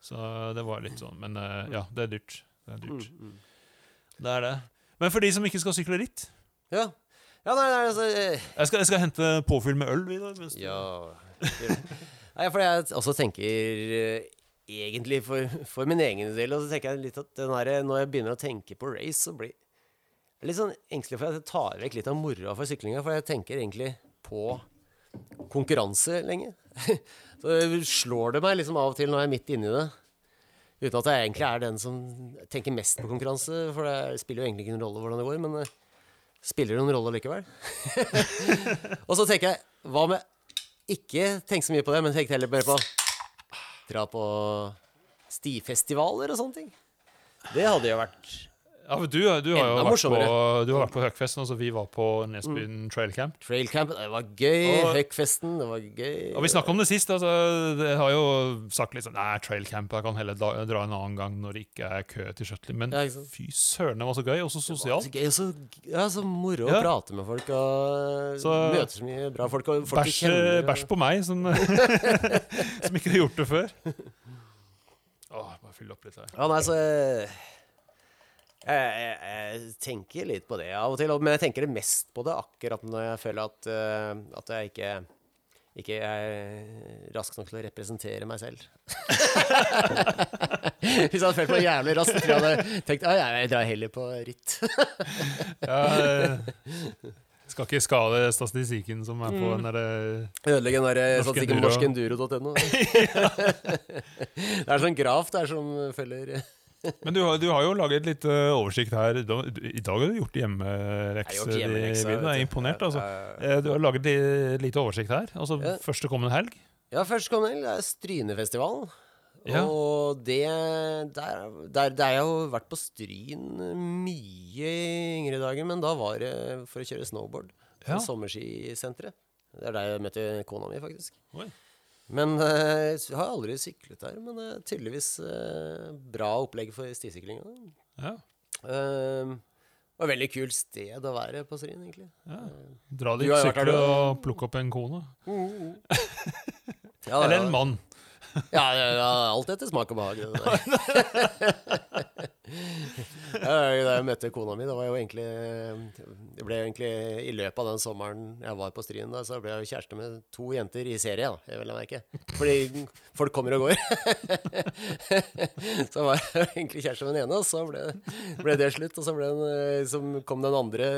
Så det var litt sånn. Men eh, ja, det er dyrt. Det er dyrt. Mm, mm. Det er det. Men for de som ikke skal sykle ritt Ja. Ja, nei, nei, altså eh, Jeg skal, jeg skal hente påfyll med øl. Vidar, mens du- Ja Nei, for jeg også tenker eh, egentlig for, for min egen del, og så tenker jeg litt at den her, når jeg begynner å tenke på race, så blir jeg litt sånn engstelig for at jeg tar vekk litt av moroa for syklinga, for jeg tenker egentlig på konkurranse lenge. så slår det meg liksom av og til når jeg er midt inni det. Uten at jeg egentlig er den som tenker mest på konkurranse, for det spiller jo egentlig ikke noen rolle hvordan det går, men spiller noen rolle likevel. og så tenker jeg, hva med ikke tenk så mye på det, men tenke heller bare på Dra på stifestivaler og sånne ting. Det hadde jo vært Ja, for du, du, har jo vært på, du har vært på Høgfesten, altså vi var på Nesbyen Trail Camp. trailcamp. Det var gøy. Og- Høgfesten, det var gøy. Og vi snakka om det sist. altså Jeg har jo sagt litt sånn Nei, Trail Camp jeg kan heller dra en annen gang når det ikke er kø til shuttling. Men fy søren, det var så gøy, og så Det var. Så gøy, så, ja, så moro Ja. å prate med folk og Så- møte så mye bra folk. Og folk Bæsj, kjenner. bæsj på meg, som, som ikke har gjort det før. Åh, bare fyll opp litt her. Ja, nei, så eh, jeg, jeg, jeg tenker litt på det av og til, men jeg tenker det mest på det akkurat når jeg føler at, uh, at jeg ikke ikke er rask nok til å representere meg selv. Hvis jeg hadde følt meg jævlig rask, tror jeg hadde tenkt at jeg drar heller på ritt. Ja, eh, skal ikke skade statistikken som er på den derre Ødelegge den der statistikken på norskenduro.no. Det er en sånn graf der som følger Men du har, du har jo laget litt eh, oversikt her. I dag har du gjort Jeg har hjemmelekse. gjort hjemmeleksa, Jeg er imponert, altså. Eh, Du har laget litt oversikt her. Altså Ja. første kommende helg. Ja, første kommende det er Strynefestivalen. Ja. Og det der, der, der jeg har vært på Stryn mye i yngre dager, men da var det for å kjøre snowboard på Ja. sommerskisenteret. Det er der jeg møtte kona mi, faktisk. Oi. Men eh, jeg har aldri syklet der. Men det er tydeligvis eh, bra opplegg for stisykling. Ja. Uh, Det var et veldig kult sted å være på Stryn, egentlig. Ja. Dra dit, sykle og plukke opp en kone. Ja, Eller en mann. Ja, ja, alt etter smak og behag. Det da jeg møtte kona mi, det var jo egentlig Det ble egentlig i løpet av den sommeren jeg var på Stryn, da, så ble jeg kjæreste med to jenter i serie, da, jeg vil merke. Fordi folk kommer og går. så var jeg egentlig kjæreste med den ene, og så ble, ble det slutt. Og så den, så kom den andre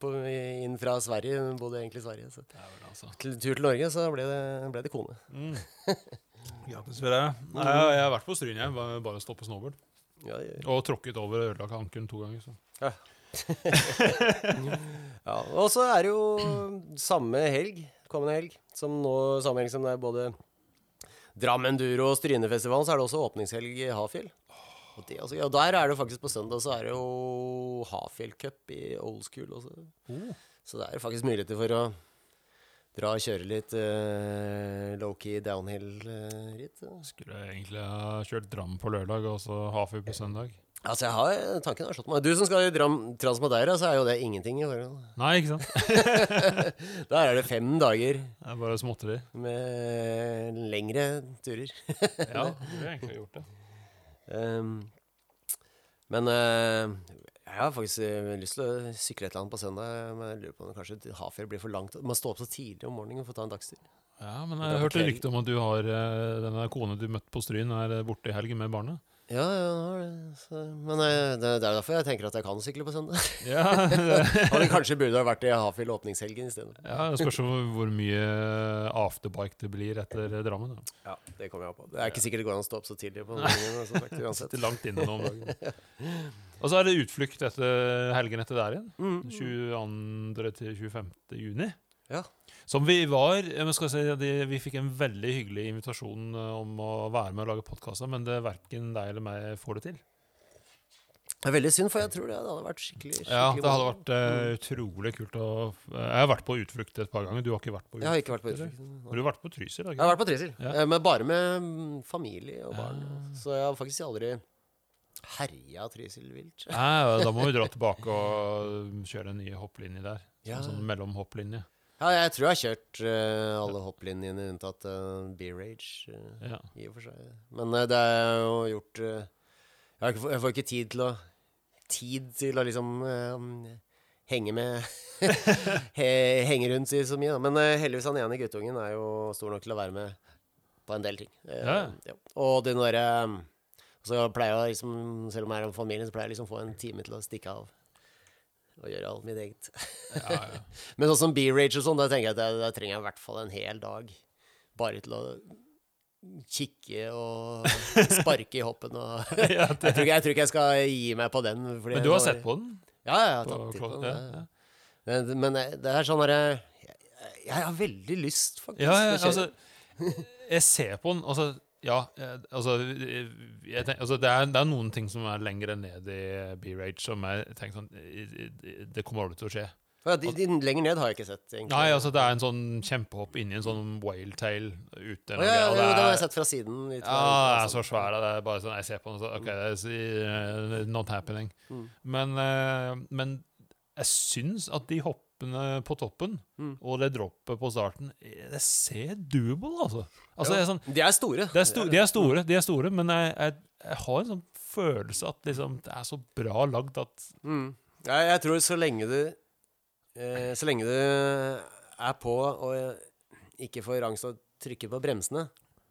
på, inn fra Sverige, hun bodde egentlig i Sverige. Så Dæven, altså. til tur til Norge, så ble det, ble det kone. Mm. Grattis for deg. Nei, jeg, jeg har vært på Stryn, jeg. Bare, bare stå på snowboard. Ja, ja, ja. Og tråkket over og ødelagt ankelen to ganger. Så. Ja, og så er det jo samme helg, kommende helg, som nå, samme helg som det er både Drammen Duro og Strynefestivalen, så er det også åpningshelg i Hafjell. Og, det, også, ja, der er det faktisk på søndag, så er det jo Hafjell Cup i old school også. Oh. Så det er faktisk muligheter for å dra og kjøre litt uh, low-key downhill-ritt. Skulle jeg egentlig ha kjørt Dram på lørdag og så Hafjell på søndag. altså, jeg har, tanken har slått meg. Du som skal i Dram Transmadeira, så er jo det ingenting i forhold. Nei, ikke sant? Der er det fem dager Det er bare småtteri. med lengre turer. Ja, du har egentlig gjort det. Um, men eh, jeg har faktisk eh, lyst til å sykle et eller annet på søndag. Men jeg lurer på om kanskje Hafjell blir for langt. Man står opp så tidlig om morgenen for å ta en dagstur. Ja, men jeg, jeg hørte rykte om at du har eh, denne kone du møtte på Stryn, er borte i helgen med barnet. Ja, ja, det det. Så, men eh, det, det er derfor jeg tenker at jeg kan sykle på søndag. Ja, det, kanskje burde ha vært i Hafjell åpningshelgen isteden. ja, det spørs hvor mye afterbike det blir etter Drammen. Da. Ja, det kommer jeg på. Det er ikke sikkert det går an å stå opp så tidlig på morgenen. Som uansett. Langt inne nå om dagen. Og så er det utflukt etter helgen etter der igjen. Mm. 22. til 25. juni. Ja. Som vi var eh, skal si, de, Vi fikk en veldig hyggelig invitasjon eh, om å være med og lage podkaster, men det verken deg eller meg får det til. Det er veldig synd, for jeg tror det hadde vært skikkelig, skikkelig Ja, det hadde vært uh, utrolig kult å Jeg har vært på utflukt et par ganger. Du har ikke vært på Jeg har ikke vært på utflukt. Har du vært på Trysil? Jeg har vært på Trysil, Ja. eh, men bare med mm, familie og barn. Ja. Så jeg har faktisk aldri herja Trysil vilt. Nei, ja, da må vi dra tilbake og kjøre en ny hopplinje der. Ja. Sånn, sånn mellomhopplinje. Ja, jeg tror jeg har kjørt uh, alle hopplinjene unntatt uh, B-Rage, uh, Ja. i og for seg. Men det er jo gjort jeg, ikke, jeg får ikke tid til å Tid til å liksom henge med Henge rundt si så mye, da. Men heldigvis han ene guttungen er jo stor nok til å være med på en del ting. Ja. Og den derre Så pleier jeg liksom, selv om jeg er en familie, så pleier jeg liksom å få en time til å stikke av. Og gjøre alt mitt eget. Ja, ja. Men sånn som B-Rage og sånn, da tenker jeg at jeg, da trenger jeg i hvert fall en hel dag. Bare til å kikke og sparke i hoppen og jeg, tror ikke, jeg tror ikke jeg skal gi meg på den. Men du har sett på den? Ja, jeg har tatt titt på den. Men, men det er sånn derre jeg, jeg har veldig lyst, faktisk. Ja, ja, altså Jeg ser på den, altså Ja, eh, altså, jeg tenk, altså det, er, det er noen ting som er lenger ned i B-Rage som jeg tenker sånn Det kommer aldri til å skje. Ja, de, de lenger ned har jeg ikke sett, egentlig. Nei, altså det er en sånn kjempehopp inni en sånn whaletail ute. Å, ja, ja, det har jeg sett fra siden. Ja, det er så svær. Det er bare sånn, Jeg ser på den så OK, det er eh, not happening. Mm. Men, eh, men jeg syns at de hoppene på toppen Mm. og det droppet på starten, eh, det ser doable, altså. altså er sånn, De er store. det er sto de er store, de er store, men jeg, jeg, jeg har en sånn følelse at liksom, det er så bra lagd at Mm. jeg, jeg tror så lenge du eh, Så lenge du er på og ikke får angst og trykker på bremsene,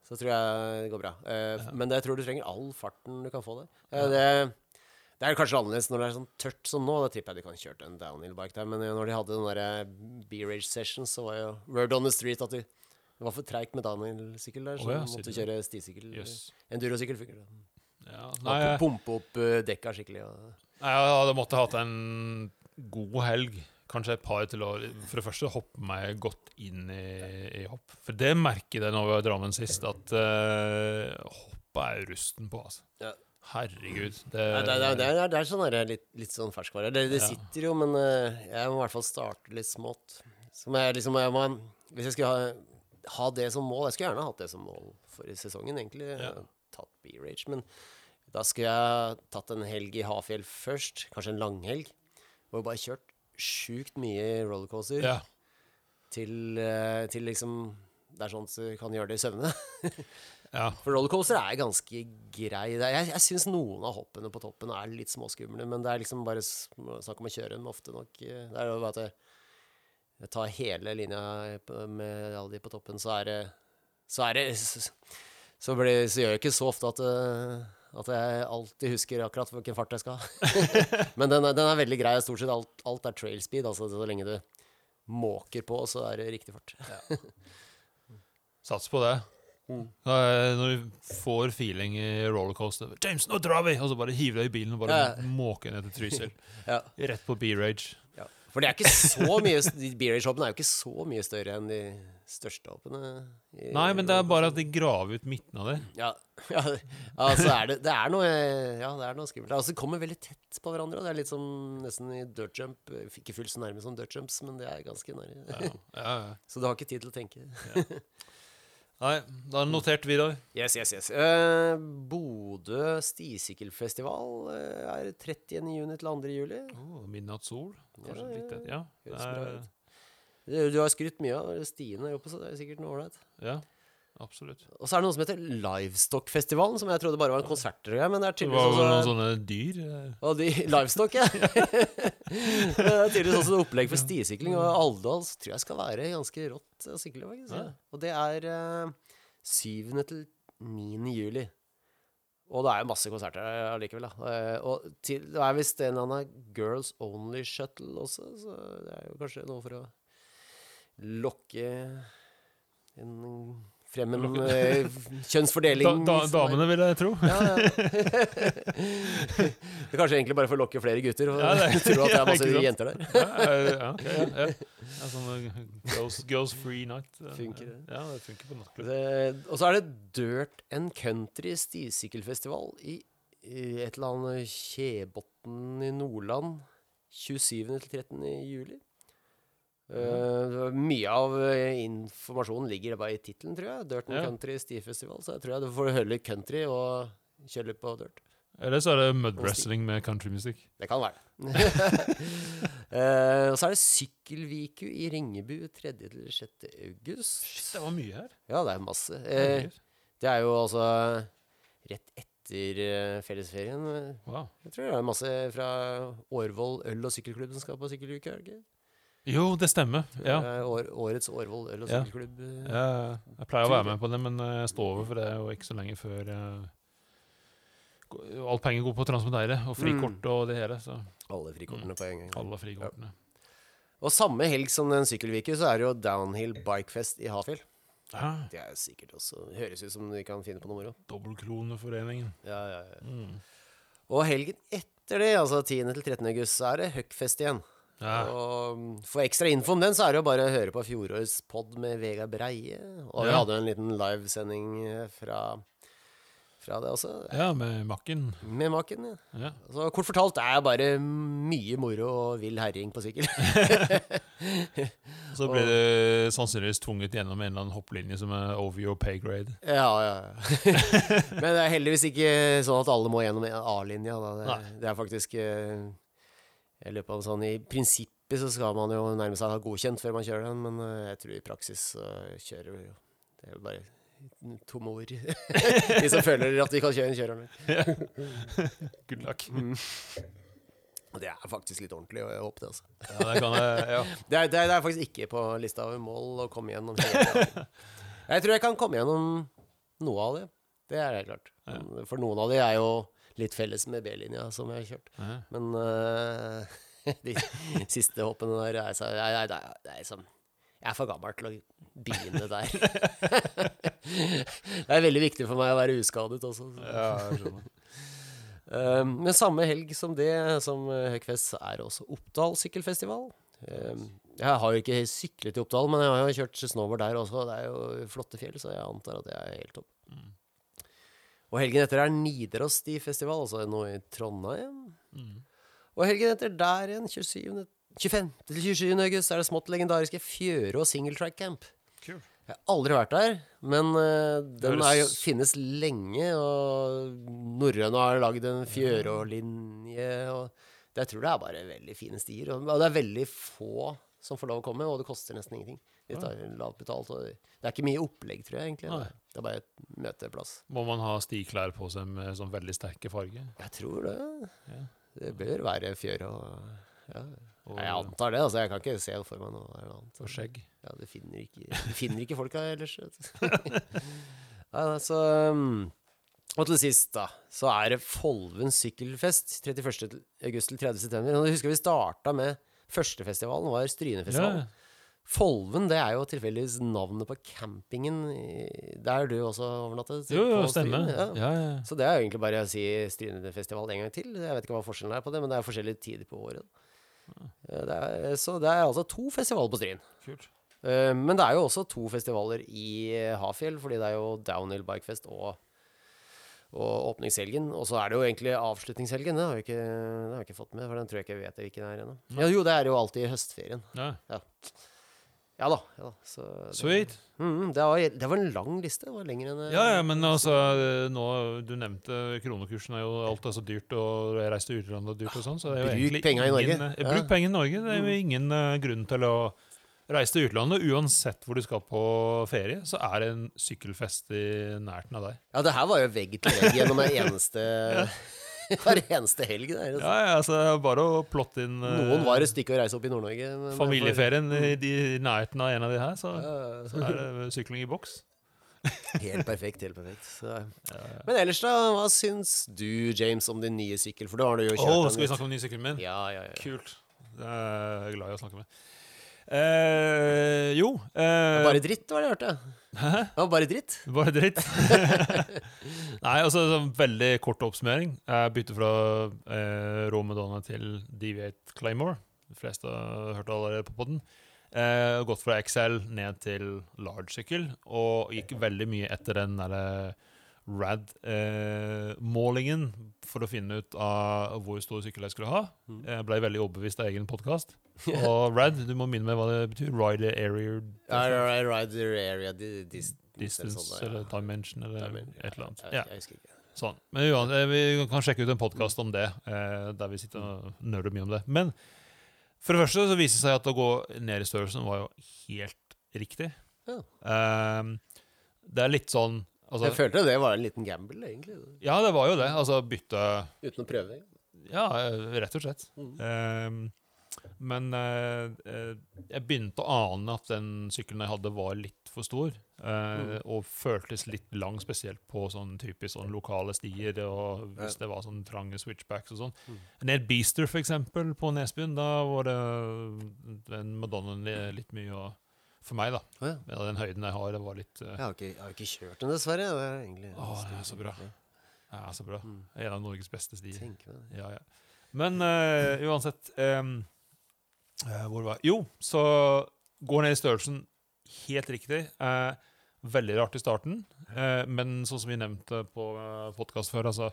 så tror jeg det går bra. Eh, Ja. Men det, jeg tror du trenger all farten du kan få der. Eh, det, det er kanskje annerledes når det er sånn tørt som nå. Da tipper jeg de kan kjøre en downhill-bike der. Men eh, når de hadde den der B-Rage Session, så var jo word on the street at de, det var for treigt med downhill-sykkel der, så oh, ja, måtte du kjøre stisykkel. Jøss. Endurosykkel funker. Ja, Nei, måtte Pumpe opp eh, dekka skikkelig. Og, nei, jeg hadde måttet hatt en god helg. Kanskje et par til å For det første hoppe meg godt inn i, i hopp. For det merker jeg når vi var i Drammen sist, at uh, hoppet er rusten på, altså. Ja. Herregud. Det, Nei, det, det, er, det er sånn der, litt, litt sånn ferskvare. Det, Ja. sitter jo, men eh, jeg må i hvert fall starte litt smått. Jeg liksom, jeg må, hvis jeg skulle ha, ha det som mål Jeg skulle gjerne hatt det som mål for i sesongen, egentlig. Ja. Tatt B-Rage. Men da skulle jeg tatt en helg i Hafjell først. Kanskje en langhelg. Og bare kjørt sjukt mye rollercoaster Ja. til, eh, til liksom Det er sånn at du kan gjøre det i søvne. ja. For rollercoaster er ganske grei. Jeg jeg syns noen av hoppene på toppen er litt småskumle, men det er liksom bare snakk om å kjøre dem ofte nok. Det er jo bare at jeg, jeg tar hele linja med alle de på toppen, så er det Så, er det, så, blir, så gjør jeg ikke så ofte at, eh, at jeg alltid husker akkurat hvilken fart jeg skal ha. men den er, den er veldig grei. Stort sett alt, alt er trail speed, altså så lenge du måker på, så er det riktig fart. Sats på det. Mm. Når du får feeling i rollercoaster 'James, nå drar vi!' Og så bare hiver deg i bilen og bare Ja. måker ned til Trysil. Ja. Rett på B-rage. Ja. For det er ikke så mye B-rage-hoppene er jo ikke så mye større enn de største hoppene. Nei, men det er bare at de graver ut midten av det. Ja, ja altså er det, det er noe Ja, det er noe skummelt. Altså, de kommer veldig tett på hverandre. Og det er litt som nesten i dirt jump. Ikke fullt så nærme som dirt jumps, men det er ganske nære. Ja. Ja, ja. Så du har ikke tid til å tenke. Nei, da er det notert, Vidar. Yes, yes, yes. Eh, Bodø stisykkelfestival eh, er 30. juni til 2. juli. Oh, Midnattssol. Kanskje Ja, litt det. Ja. Høres det bra ut. Du, du har skrytt mye av stiene der oppe, så det er sikkert noe ålreit. ja, absolutt. Og så er det noe som heter Livestock-festivalen, som jeg trodde bare var en konserter. og greier, Men det er tydeligvis jo noen sånne dyr. eh, Og de, livestock, ja. det er tydeligvis også et opplegg for stisykling. Og Alvdal tror jeg skal være ganske rått å sykle. faktisk. Ja. Og det er uh, 7. til 9. juli. Og det er jo masse konserter allikevel. da. Eh, og til, det er visst en eller annen Girls Only Shuttle også, så det er jo kanskje noe for å lokke en, frem en eh, kjønnsfordeling. Da, da, damene, vil jeg tro. ja, ja. det er kanskje egentlig bare for å lokke flere gutter og Ja, det- tro at det er masse jenter der. Ja, ja, ja, sånn eh, girls, girls free night. Funker det? Ja, det funker på nattklubb. Og så er det Dirt and Country stisykkelfestival i, i et eller annet Kjebotn i Nordland 27. til 13. juli. Var mye av eh, informasjonen ligger bare i tittelen, tror jeg. Dirt and Ja. Country stifestival. Så jeg tror jeg du får høre litt country og kjøre litt på dirt. Eller så er det mud wrestling med countrymusikk. Det kan være. Eh, og så er det Sykkelviku i Ringebu 3. til 6. august. Shit, det var mye her. Ja, det er masse. Uh, det er jo altså rett etter uh, fellesferien. Wow. Jeg tror det er masse fra Årvoll øl- og sykkelklubb som skal på sykkeluke. Jo, det stemmer. Ja. År, årets Årvoll øl- og sykkelklubb. Ja. Jeg, pleier å være med på det, men eh, jeg står over for det jo ikke så lenge før uh, Alt penger går på Transmodeire og frikort og det hele. Så Alle frikortene på en gang. alle frikortene. Og samme helg som den sykkelviku, så er det jo Downhill Bikefest i Hafjell. Ja. Det er sikkert også Høres ut som vi kan finne på noe moro. Dobbeltkroneforeningen. Ja, ja, ja. Mm. Og helgen etter det, altså 10. til 13. august, så er det Huckfest igjen. Ja. Og mm, for ekstra info om den, så er det jo bare å høre på fjorårets pod med Vegard Breie. Og vi Ja. hadde en liten livesending eh, fra, fra det også, ja, med Makken. med Makken, Ja. Ja. Så kort fortalt det er bare mye moro og vill herjing på sykkel. Så blir det sannsynligvis tvunget gjennom en eller annen hopplinje som er over your pay grade. ja, ja. ja. Men det er heldigvis ikke sånn at alle må gjennom A-linja. Det, det er faktisk eh, løpet av en sånn I prinsippet så skal man jo nærme seg ha godkjent før man kjører den, men eh, jeg tror i praksis så kjører vi jo Det er jo bare tomme ord. de som føler at de kan kjøre, kjører den. Good luck. Mm. Det er faktisk litt ordentlig, og jeg håper det. altså. Ja, det kan jeg, ja. Det er, det, er, faktisk ikke på lista over mål å komme gjennom Jeg tror jeg kan komme gjennom noe av det. Det er helt klart. For noen av de er jo litt felles med B-linja som jeg har kjørt. Ja. Men uh, de siste hoppene der er, jeg, jeg, er sånn Jeg er for gammel til å begynne der. det er veldig viktig for meg å være uskadet også. så. ja, jeg skjønner. Um, men samme helg som det, som uh, Høgfest, er også Oppdal sykkelfestival. Um, jeg har jo ikke syklet i Oppdal, men jeg har jo kjørt snowboard der også. Det er jo flotte fjell, så jeg antar at det er helt topp. Mm. Og helgen etter er Nidarossti-festival, altså noe i Trondheim. Mm. Og helgen etter der igjen, 25. til 27. august, er det smått legendariske Fjøre og Single Track Camp. Cool. Jeg har aldri vært der, men uh, den er finnes lenge, og norrøne har lagd en Fjørå-linje, og Jeg tror det er bare veldig fine stier. Og og det er veldig få som får lov å komme, og det koster nesten ingenting. De ja. lavt betalt. Det er ikke mye opplegg, tror jeg, egentlig. Nei. Det er bare et møteplass. Må man ha stiklær på seg med sånn veldig sterke farger? Jeg tror det. Ja. Det bør være fjør og ja. Og, Jeg antar det. altså Jeg kan ikke se for meg noe annet. og skjegg? Ja, det finner ikke, du finner ikke folka ellers. vet du. ja, så um, Og til sist, da, så er det Folven sykkelfest 31. til- august til 30. september. Jeg husker vi starta med Førstefestivalen, var Strynefestivalen. Ja. Folven det er jo tilfeldigvis navnet på campingen der du også overnattet. Jo, jo, stemmer. Ja. Ja, ja. Så det er jo egentlig bare å si Strynefestival en gang til. Jeg vet ikke hva forskjellen er på det, men det er forskjellige tider på året. Det er, så det er altså to festivaler på Stryn. Kult. Eh, Men det er jo også to festivaler i eh, Hafjell, fordi det er jo Downhill Bikefest og, og åpningshelgen. Og så er det jo egentlig avslutningshelgen. Det har jeg ikke, det har jeg ikke fått med, for den tror jeg ikke jeg vet hvilken er ennå. Ja, jo, det er jo alltid i høstferien. Ja. Ja da. Ja, da. Så det, Sweet. Mm, det, var, det var en lang liste. Det var lenger enn Ja, ja, men altså nå, Du nevnte kronekursen er jo alt er så dyrt, og jeg til utlandet dyrt og sånn. Så det er jo Bruk penga i Norge. ingen, eh, Ja. Bruk penger i Norge. Det er jo ingen uh, grunn til å reise til utlandet. Uansett hvor du skal på ferie, så er det en sykkelfest i nærheten av deg. Ja, det her var jo vegg til vegg gjennom hver eneste, hver eneste helg. Der, altså. Ja, ja, altså bare å plotte inn uh, Noen var et stykke å reise opp i Nord-Norge. familieferien i, de, i nærheten av en av de her, så, Ja, så er det sykling i boks. Helt perfekt. helt perfekt. Ja, ja. Men ellers, da? Hva syns du, James, om din nye sykkel? For da har du jo kjørt oh, skal vi snakke om den nye sykkelen min? Ja, ja, ja. Kult. Det er jeg glad i å snakke med. Eh, jo eh, Bare dritt, var det jeg hørte. Hæ? var bare dritt. Bare dritt. Nei, altså sånn veldig kort oppsummering. Jeg bytter fra eh, Rå Madonna til DV8 Claymore. De fleste har hørt allerede på podden. Eh, gått fra XL ned til large-sykkel, og gikk veldig mye etter den derre RAD-målingen for å finne ut av hvor stor sykkel jeg skulle ha. Mm. Jeg ble veldig overbevist av egen podkast. Og RAD, du må minne meg hva det betyr. Rider Area Ja, ja, Rider area Distance sånn, eller Dimension eller et eller annet. Jeg, Ja, jeg husker ikke. sånn. Men uansett, vi kan sjekke ut en podkast om det, eh, der vi sitter og nøler mye om det. Men for det første så viser det seg at å gå ned i størrelsen var jo helt riktig. Ja. Eh, det er litt sånn altså, Jeg følte det var en liten gamble, egentlig. Ja, det var jo det. Altså bytte Uten å prøve. Ja, eh, rett og slett. Mm. Eh, men eh, eh, jeg begynte å ane at den sykkelen jeg hadde, var litt for stor. eh, Mm. Og føltes litt lang, spesielt på sånn typisk sånn lokale stier. Og hvis det var sånn trange switchbacks og sånn. Mm. Ned Beaster, for eksempel, på Nesbyen, da var det den Madonnaen litt mye å For meg, da. Oh, ja. Med den høyden jeg har, det var litt uh... Jeg har, ikke, jeg har ikke kjørt den, dessverre. Det er egentlig Åh, det er så bra. Det er så bra. Mm. En av Norges beste stier. Tenk med det. Ja, ja. Men uh, uansett um, uh, Hvor var jeg? Jo, så går ned i størrelsen helt riktig. Veldig rart i starten, men sånn som vi nevnte på uh, podkast før, altså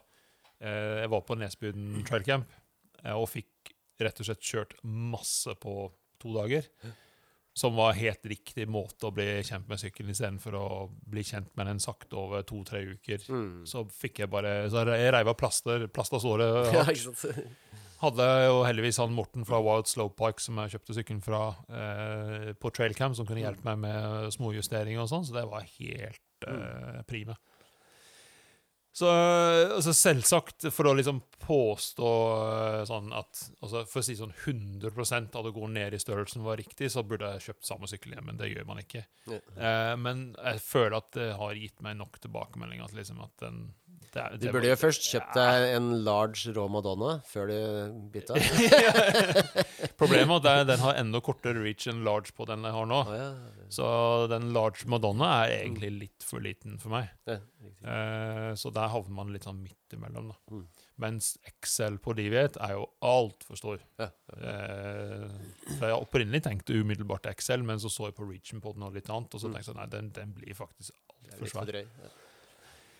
Jeg var på Nesbyen trailcamp eh, og fikk rett og slett kjørt masse på to dager. Som var helt riktig måte å bli kjent med sykkelen istedenfor å bli kjent med den sakte over to-tre uker. Mm. Så fikk jeg bare Så jeg reiv av plaster, plasta såret hardt. Hadde jo heldigvis han Morten fra Wild Slow Park som jeg kjøpte sykkelen fra eh, på Trailcam, som kunne hjelpe meg med småjusteringer og sånn, så det var helt eh, prima. Så altså selvsagt, for å liksom påstå eh, sånn at altså For å si sånn 100% at det går ned i størrelsen var riktig, så burde jeg kjøpt samme sykkel igjen, men det gjør man ikke. Ja. Eh, men jeg føler at det har gitt meg nok tilbakemeldinger til liksom at den er, Du burde jo først kjøpt deg en large rå Madonna før du bytta. Problemet er at den har enda kortere reach enn large på den jeg har nå. Oh, ja. Så den large Madonna er egentlig litt for liten for meg. ja. Eh, så der havner man litt sånn midt imellom. da. Mm. Mens XL på Diviet er jo altfor stor. Ja. Eh, jeg opprinnelig tenkte umiddelbart XL, men så så jeg på reachen på den og litt annet, og så Mm. tenkte jeg nei, den, den blir faktisk altfor litt for svær.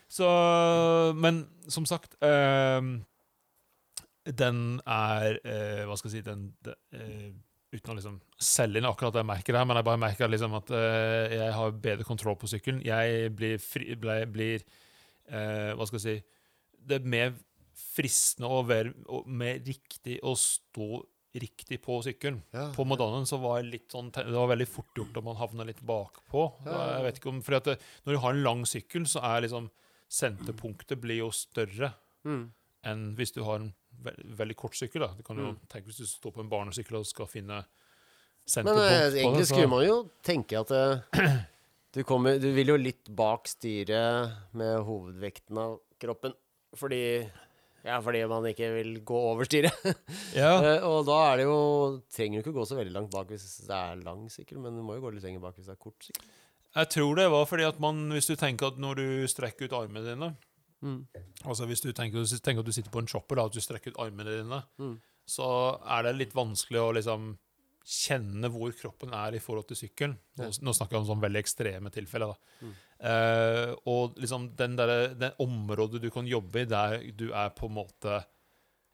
Så, men som sagt uh, Den er uh, Hva skal jeg si den, eh, Uten å liksom selge inn akkurat det jeg merker her, men jeg bare merker liksom at jeg har bedre kontroll på sykkelen. Jeg blir, fri, ble, blir Hva skal jeg si Det er mer fristende og, være, og mer riktig å stå riktig på sykkelen. Ja. På Modanen så var jeg litt sånn, det var veldig fort gjort om man havna litt bakpå. Ja. Jeg vet ikke om, fordi at det, Når du har en lang sykkel, så er liksom senterpunktet blir jo større Mm. enn hvis du har en ve veldig kort sykkel. da. Du kan jo Mm. tenke Hvis du står på en barnesykkel og skal finne senterpunkt Men, på det, egentlig så- skulle man jo tenke at uh, du, kommer, du vil jo litt bak styret med hovedvekten av kroppen. Fordi Ja, fordi man ikke vil gå over styret. ja, Eh, og da er det jo Trenger du ikke gå så veldig langt bak hvis det er lang sykkel, men du må jo gå litt lenger bak hvis det er kort sykkel. Jeg tror det var fordi at man, hvis du tenker at når du strekker ut armene dine Mm. Altså Hvis du tenker, tenker at du sitter på en chopper, da, at du strekker ut armene dine, Mm. så er det litt vanskelig å liksom kjenne hvor kroppen er i forhold til sykkelen. Nå, nå snakker jeg om sånn veldig ekstreme tilfeller. Mm. Eh, og liksom den der, det området du kan jobbe i der du er på en måte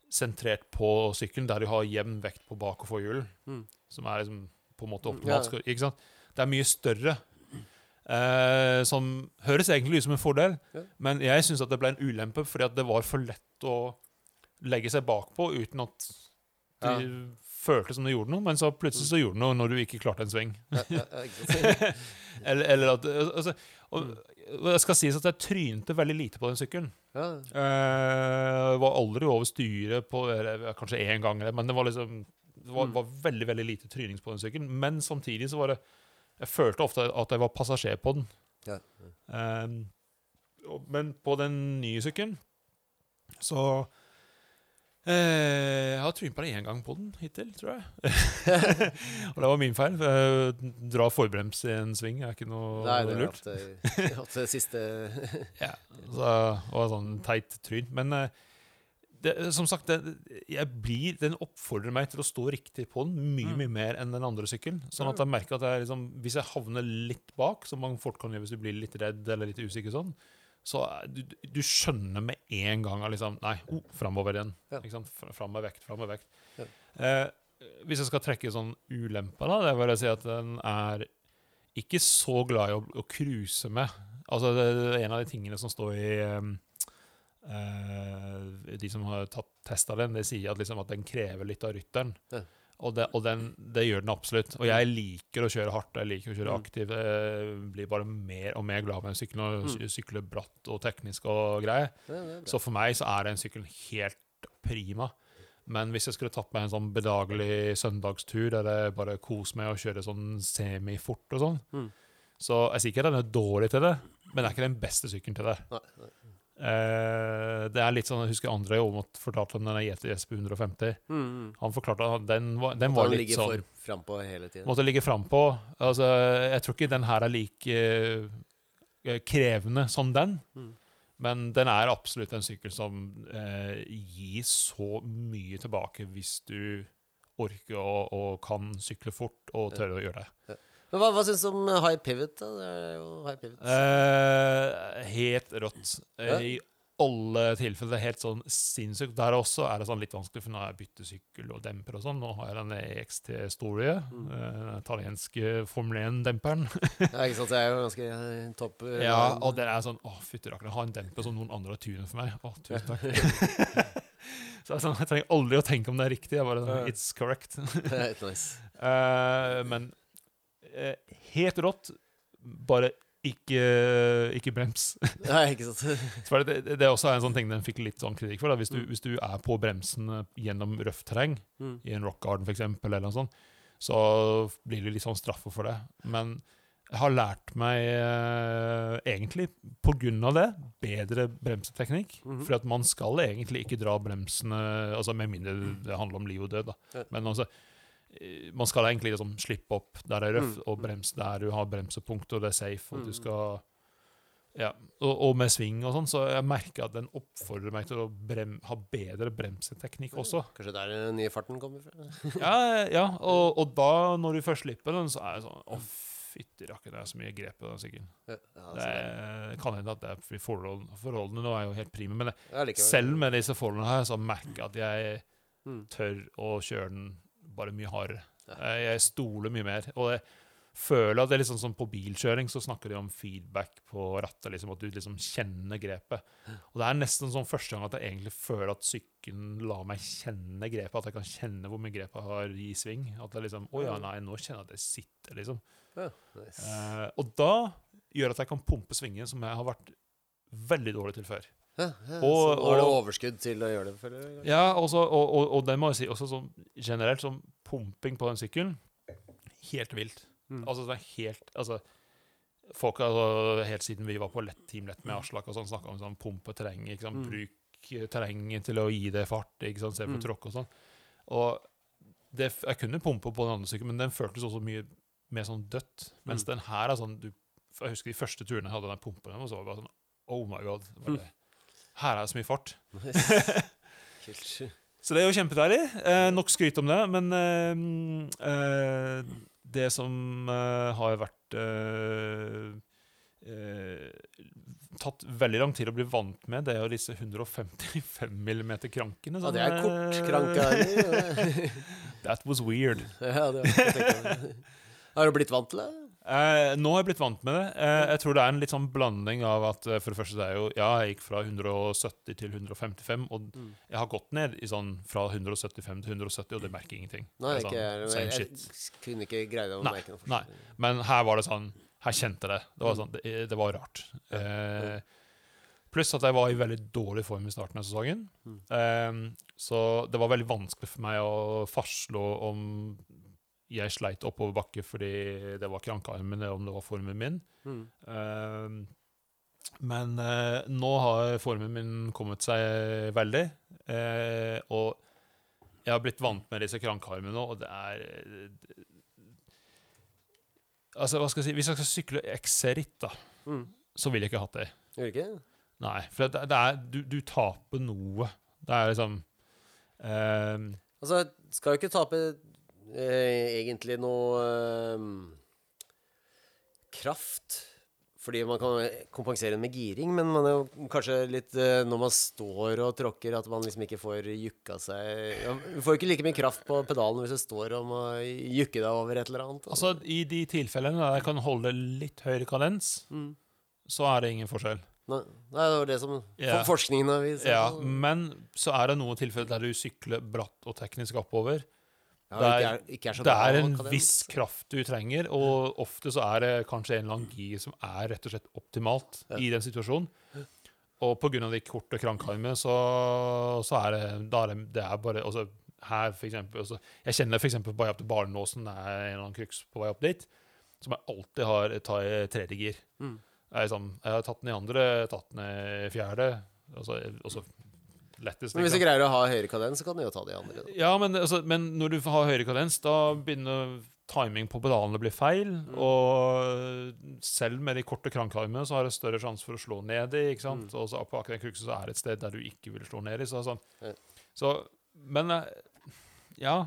sentrert på sykkelen, der du har jevn vekt på bak- og forhjulet, Mm. som er liksom på en måte Mm, optimalt. ja. Ikke sant? Det er mye større. Eh, som høres egentlig ut som en fordel, Ja. men jeg syns det ble en ulempe fordi at det var for lett å legge seg bakpå uten at de Ja. følte som det gjorde noe, men så plutselig så gjorde det noe når du ikke klarte en sving. Ja, eller, eller at altså, og, og Det skal sies at jeg trynte veldig lite på den sykkelen. ja. Eh, var aldri over styret på kanskje én gang, men det var liksom det var, Mm. var veldig veldig lite trynings på den sykkelen. Men samtidig så var det Jeg følte ofte at jeg var passasjer på den. Ja. Um, men på den nye sykkelen så uh, Jeg har trynt bare én gang på den hittil, tror jeg. og det var min feil. for Dra forbrems i en sving er ikke noe Nei, det lurt. Nei, det, det siste Ja, så, og sånn teit tryn. Men eh, det, som sagt, det, jeg blir, den oppfordrer meg til å stå riktig på den mye Mm. mye mer enn den andre sykkelen. Sånn at jeg merker at jeg liksom, hvis jeg havner litt bak, som man fort kan gjøre hvis du blir litt redd eller litt usikker, sånn, så du, du skjønner med en gang at liksom, Nei, oh, framover igjen. Ja. Fram med vekt, fram med vekt. Ja. Eh, hvis jeg skal trekke sånn ulemper, da, det vil jeg si at den er ikke så glad i å, å cruise med. Altså, det er en av de tingene som står i um, eh, De som har tatt testa den, de sier at, liksom, at den krever litt av rytteren. Ja. Og, det, og den, det gjør den absolutt. Og jeg liker å kjøre hardt, jeg liker å kjøre Mm. aktiv. Jeg blir bare mer og mer glad med en sykkel og Mm. sykler bratt og teknisk og greier. Er. Så for meg så er den sykkelen helt prima. Men hvis jeg skulle tatt meg en sånn bedagelig søndagstur der jeg bare koser meg og kjører sånn semifort og sånn, Mm. så jeg sier ikke at den er dårlig til det, men det er ikke den beste sykkelen til det. Nei, nei. Eh, det er litt sånn, Jeg husker André Aamodt fortalte om den Yeti SP 150. Mm, mm. Han forklarte at den var, den var litt sånn frampå hele tiden. Måtte ligge frampå. Altså, jeg tror ikke den her er like uh, krevende som den. Mm. Men den er absolutt en sykkel som uh, gir så mye tilbake hvis du orker og, og kan sykle fort og Ja. tørre å gjøre det. Men hva, hva syns du om high pivot? da? Det er jo high pivot. Eh, helt rått. Eh, Ja. I alle tilfeller. Det er helt sånn sinnssykt. Der også er det sånn litt vanskelig, for nå har jeg byttesykkel og demper og sånn. Nå har jeg den EXT Story, Mm. eh, italienske Formel 1-demperen. Ja, ikke sant? Det er jo ganske eh, topp. eh, Ja, og den er sånn Å, fytti rakkeren, ha en demper som noen andre har tunet for meg. Å, tusen takk. så jeg, sånn, jeg trenger aldri å tenke om det er riktig. Jeg bare sånn, It's correct. Nice. Eh, men eh, helt rått. Bare ikke, ikke brems. Nei, ikke sant? Det, det, er også en sånn ting den fikk litt sånn kritikk for. Hvis, du, Mm. hvis du er på bremsen eh, gjennom røft terreng, Mm. i en rock garden f.eks., eller noe sånt, så blir du litt sånn straffa for det. Men jeg har lært meg, eh, egentlig av det, bedre bremseteknikk. Mhm. For at man skal egentlig ikke dra bremsene altså Med mindre det handler om liv og død, da. Men altså man skal egentlig liksom slippe opp der det er røft, Mm. og bremse der du har bremsepunkt, og det er safe, og Mm. du skal ja, og, og med sving og sånn, så jeg merker at den oppfordrer meg til å brem, ha bedre bremseteknikk også. Kanskje der den nye farten kommer fra? Ja, ja og, og da, når du først slipper den, så er det sånn Å, fytti rakker, det er så mye grep på den sykkelen. Ja, Det altså, er- kan hende at det er fordi forhold, forholdene nå er jo helt prime, men det, ja, selv med disse forholdene her, så merker jeg at jeg Mm. tør å kjøre den bare mye hardere. Ja. Jeg stoler mye mer. Og jeg føler at det er liksom sånn På bilkjøring så snakker de om feedback på rattet, liksom, at du liksom kjenner grepet. Og det er nesten sånn første gang at jeg egentlig føler at sykkelen lar meg kjenne grepet. At jeg kan kjenne hvor mye grepet har i sving. At jeg liksom Å ja, nei, nå kjenner jeg at det sitter, liksom. Ja, nice. Eh, og da gjør at jeg kan pumpe svingen, som jeg har vært veldig dårlig til før. Ja, ja, Og- så nå har du overskudd til å gjøre det, For? Ja, også, og, og, og det må jeg si også sånn generelt, som pumping på den sykkelen, helt vilt. Mm. Altså, det er helt Altså, folk altså, helt siden vi var på lett Team Lett med Aslak og sånn, snakka om sånn pumpe terrenget. ikke sant? Mm. bruk eh, terrenget til å gi det fart, ikke sant? se på Mm. tråkk og sånn. Og det, jeg kunne pumpe på den andre sykkelen, men den føltes også mye mer sånn dødt. Mens Mm. den her er sånn du, Jeg husker de første turene jeg hadde den pumpen, og så var det bare sånn Oh my god. Bare, Mm. Her er det så mye fart. Nice. Kult. Så det er jo kjempedeilig. Eh, nok skryt om det, men eh, eh, det som eh, har vært eh, eh, Tatt veldig lang tid å bli vant med, det er jo disse 155 mm-krankene. Ja, det er kortkranke. That was weird. ja, det var. Har du blitt vant til det? Eh, nå har jeg blitt vant med det. Eh, jeg tror det er en litt sånn blanding av at eh, for det første det er jo, Ja, jeg gikk fra 170 til 155, og Mm. jeg har gått ned i sånn fra 175 til 170, og det merker ingenting. Nei, Det er ikke jeg. sånn, Jeg, jeg, kunne ikke greid å Nei, merke noe nei. Men her var det sånn Her kjente jeg det. Det var, Mm. sånn, det, det var rart. Eh, pluss at jeg var i veldig dårlig form i starten av sesongen. Mm. Eh, så det var veldig vanskelig for meg å fastslå om jeg sleit oppover bakke fordi det var krankearmen, eller om det var formen min. Mm. Uh, men uh, nå har formen min kommet seg veldig. Uh, og jeg har blitt vant med disse krankearmene og det er eh, Altså, hva skal jeg si Hvis jeg skal sykle X-ritt, da, Mm. så vil jeg ikke hatt det. Gjør ikke? Nei, for det, det er, du, du taper noe. Det er liksom eh, Altså, skal jo ikke tape egentlig noe eh, kraft. Fordi man kan kompensere med giring, men man er jo kanskje litt eh, Når man står og tråkker, at man liksom ikke får jukka seg Du får jo ikke like mye kraft på pedalen hvis du står og må jukke deg over et eller annet. Altså, i de tilfellene der jeg kan holde litt høyere kadens, mm. så er det ingen forskjell. Nei, det var det som yeah. forskningen har vist. Ja, men så er det noen tilfeller der du sykler bratt og teknisk oppover. Ja, det ikke er- er, ikke er Det er en viss kraft du trenger, og ofte så er det kanskje en eller annen gir som er rett og slett optimalt Ja. i den situasjonen. Og av de korte krankarmene, så, så er det er det, det er bare altså, her for eksempel, altså, Jeg kjenner eksempel på vei opp til Barnåsen, det er en eller annen kruks på vei opp dit, som jeg alltid har tar i tredje gir. Mm. Jeg, er sånn, jeg har tatt den i andre, tatt den i fjerde, og så, og så lettest. Men hvis du greier å ha høyere kadens, så kan du jo ta de andre. Da. Ja, men, altså, men når du har høyere kadens, da begynner timing på pedalene å bli feil. Mm. Og selv med de korte krankarmene så har du større sjanse for å slå ned i. ikke sant? Mm. Og så på akkurat den kruksen så er det et sted der du ikke vil slå ned i. Så, sånn. Ja. så Men eh, ja.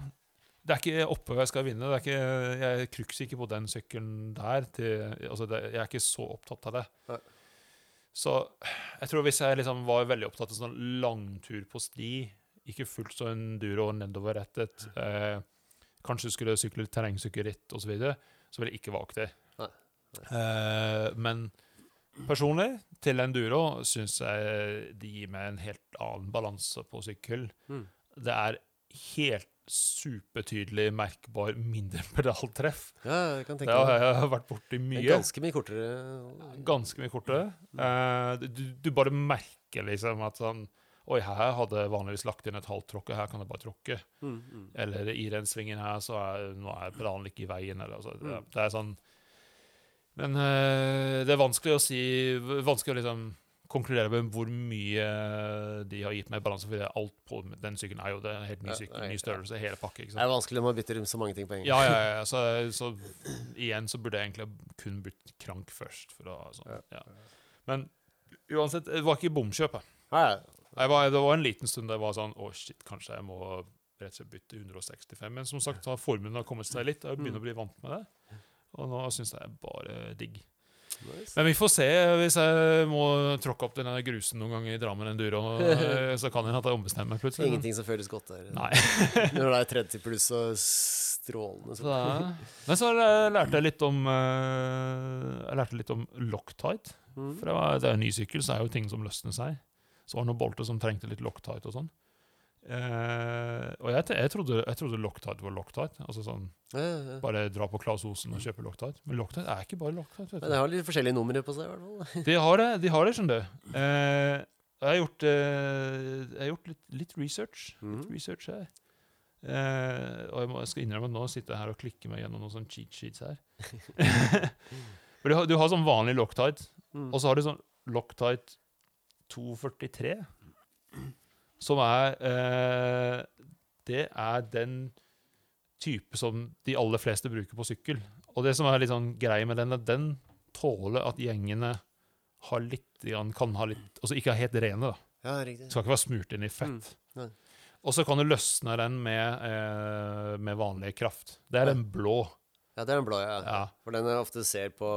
Det er ikke oppover jeg skal vinne. Det er ikke, jeg krukser ikke på den sykkelen der. Til, altså det, jeg er ikke så opptatt av det. Nei. Så jeg tror hvis jeg liksom var veldig opptatt av sånn langtur på sti, ikke fullt så enduro nedoverrettet, eh, kanskje skulle sykle terrengsykkelritt osv., så, videre, så ville jeg ikke valgt det. Eh, men personlig, til enduro, syns jeg det gir meg en helt annen balanse på sykkel. Mm. Det er helt supertydelig merkbar mindre pedaltreff. Ja, jeg kan tenke Det har jeg vært borti mye. ganske mye kortere. Ganske mye kortere. Eh, du, du bare merker liksom at sånn Oi, her hadde jeg vanligvis lagt inn et halvt tråkke, her kan jeg bare tråkke. Mm, mm. Eller i den svingen her, så er nå er pedalen ikke i veien. Eller, altså, det, Mm. det er sånn Men eh, det er vanskelig å si Vanskelig å liksom konkludere med hvor mye de har gitt meg balanse, for alt på den sykkelen er jo det helt ny sykkel, ny størrelse, hele pakke. Det er vanskelig å bytte bytter så mange ting på en gang. Ja, ja, ja. Så, så igjen så burde jeg egentlig kun bytte krank først. Å, sånn, ja. Men uansett, det var ikke var, det var en liten stund det var sånn Å, shit, kanskje jeg må rett og slett bytte 165. Men som sagt, formuen har formen har kommet seg litt. Jeg begynner å bli vant med det. Og nå syns jeg bare digg. Nice. Men vi får se hvis jeg må tråkke opp denne grusen noen ganger i Drammen enduro. Så kan hende at jeg ombestemmer meg plutselig. Ingenting som føles godt der. Nei. Når det er 30 pluss og strålende. Så. Men så lærte jeg litt om eh, Jeg lærte litt om Loctite. Mm. For det, var, det er en ny sykkel, så er jo ting som løsner seg. Så var det noen bolter som trengte litt Loctite og sånn. Eh, og jeg, jeg, trodde, jeg trodde Loctite var Loctite. Altså sånn, Ja, ja, ja. Bare dra på Claes Osen og kjøpe Loctite. Men Loctite er ikke bare Loctite. Men det har litt forskjellige numre på seg, i hvert fall. De har det, de har det skjønner du. Uh, jeg har gjort, uh, jeg har gjort litt, litt research. Litt Mhm. research her. Og jeg, må, jeg skal innrømme at nå sitter jeg her og klikker meg gjennom noen sånne cheat sheets her. For du har, du har sånn vanlig Loctite, Mm. og så har du sånn Loctite 243, som er eh, Det er den type som de aller fleste bruker på sykkel. Og det som er litt sånn grei med den, er at den tåler at gjengene har litt, kan ha litt Altså ikke er helt rene, da. Ja, riktig. Skal ikke være smurt inn i fett. Mm. Og så kan du løsne den med, eh, med vanlig kraft. Det er Ja. den blå. Ja, det er den blå, ja. Ja. For den jeg ofte ser på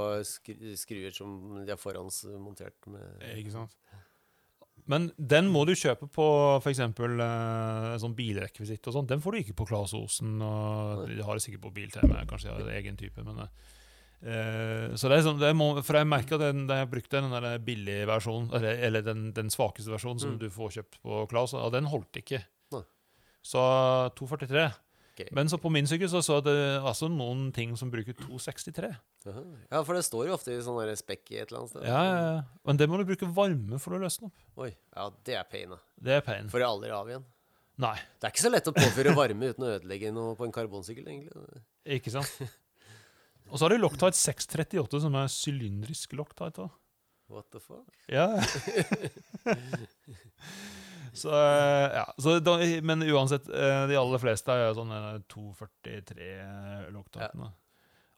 skruer som de har forhåndsmontert med Ikke sant? Men den må du kjøpe på f.eks. Eh, sånn bilrekvisitt og sånn. Den får du ikke på Claes Osen. Og de har det sikkert på Biltema, kanskje de har egen type. Men, eh, så det er sånn, det må, For jeg merker at den, da jeg brukte den der billige versjonen, eller, eller den, den svakeste versjonen som Mm. du får kjøpt på Claes, og den holdt ikke. Nei. Så 243. Ok. Men så på min sykkel så så det altså noen ting som bruker 263. Aha. Ja, for det står jo ofte i sånn spekk spekk et eller annet sted. Ja, ja, ja. Men det må du bruke varme for å løsne opp. Oi. Ja, det er pain, da. Det er pain. Får det aldri av igjen. Nei, Det er ikke så lett å påføre varme uten å ødelegge noe på en karbonsykkel, egentlig. ikke sant? Og så har du Locktight 638, som er sylindrisk Locktight. What the fuck? Ja. så, eh, ja. Så da, men uansett, eh, de aller fleste er sånn eh, 243 Loctite.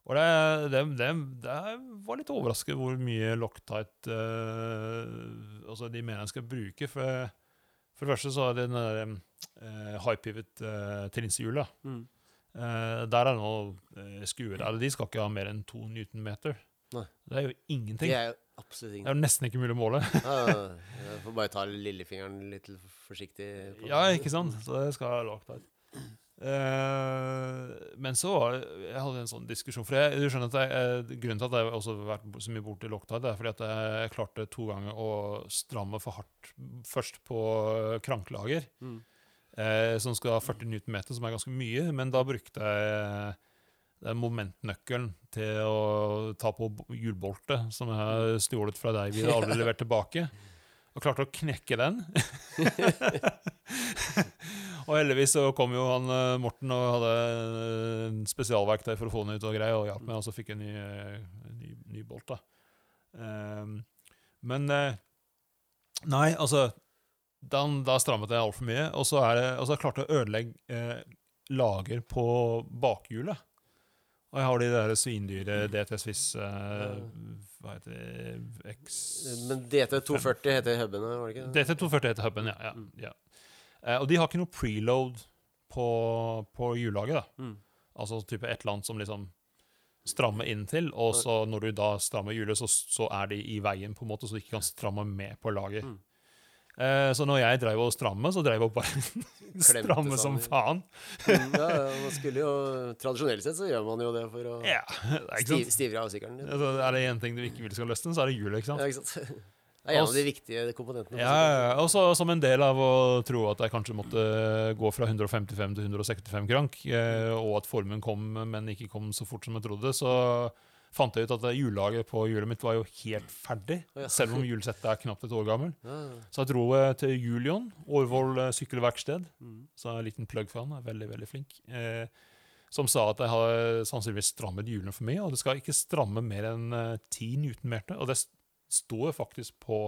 Og det, det, det, det var litt overrasket hvor mye Loctite uh, altså de mener jeg skal bruke. For, for det første så er det den der, uh, high pivot uh, trinnsehjulet. Mm. Uh, der er det nå uh, skuer. De skal ikke ha mer enn to newtonmeter. Nei. Det er jo ingenting. Det er jo absolutt Det er ingenting. jo nesten ikke mulig å måle. Ja, jeg får bare ta lillefingeren litt forsiktig. På. Ja, ikke sant? Så det skal være der. Eh, men så var det, jeg hadde en sånn diskusjon For jeg, du skjønner at jeg, eh, Grunnen til at jeg også har vært så mye borti Loctite, er fordi at jeg klarte to ganger å stramme for hardt først på kranklager, Mm. eh, som skal ha 40 Nm, som er ganske mye. Men da brukte jeg den momentnøkkelen til å ta på hjulboltet, som jeg har stjålet fra deg. Vi har aldri levert tilbake. Og klarte å knekke den. og heldigvis så kom jo han eh, Morten og hadde eh, spesialverktøy for å få den ut og greier, og hjalp meg, og så fikk jeg en ny, eh, ny, ny bolt. da. Um, men Nei, altså Da, da strammet jeg altfor mye, og så er det, og så klarte jeg å ødelegge eh, lager på bakhjulet. Og jeg har de der svindyre DT Swiss eh, Hva heter det X Men DT240 heter hubbene, var det ikke det? DT240 heter huben, ja. ja, Mm. ja. Eh, og de har ikke noe preload på, på hjullaget. da. Mm. Altså type et eller annet som liksom strammer inn til, og så når du da strammer hjulet, så, så er de i veien, på en måte, så du ikke kan stramme med på laget. Mm. Eh, så når jeg drev og stramme, så drev jeg bare stramme som faen. Mm, ja, man skulle jo Tradisjonelt sett så gjør man jo det for å Ja, stiv, stivre av sykkelen. Altså, er det én ting du ikke vil skal løsne, så er det hjulet. ikke sant? Ja, ikke sant? Det er en av de viktige komponentene. Ja, ja, ja. og så som en del av å tro at jeg kanskje måtte gå fra 155 til 165 krank, eh, og at formen kom, men ikke kom så fort som jeg trodde, så fant jeg ut at hjullaget på hjulet mitt var jo helt ferdig, selv om hjulsettet er knapt et år gammel. Så jeg dro eh, til Julion, Årvoll eh, sykkelverksted, Mm. så en liten plugg for han, er veldig, veldig flink, eh, som sa at jeg har sannsynligvis strammet hjulene for mye, og det skal ikke stramme mer enn eh, 10 newtonmeter, og det st- står faktisk på,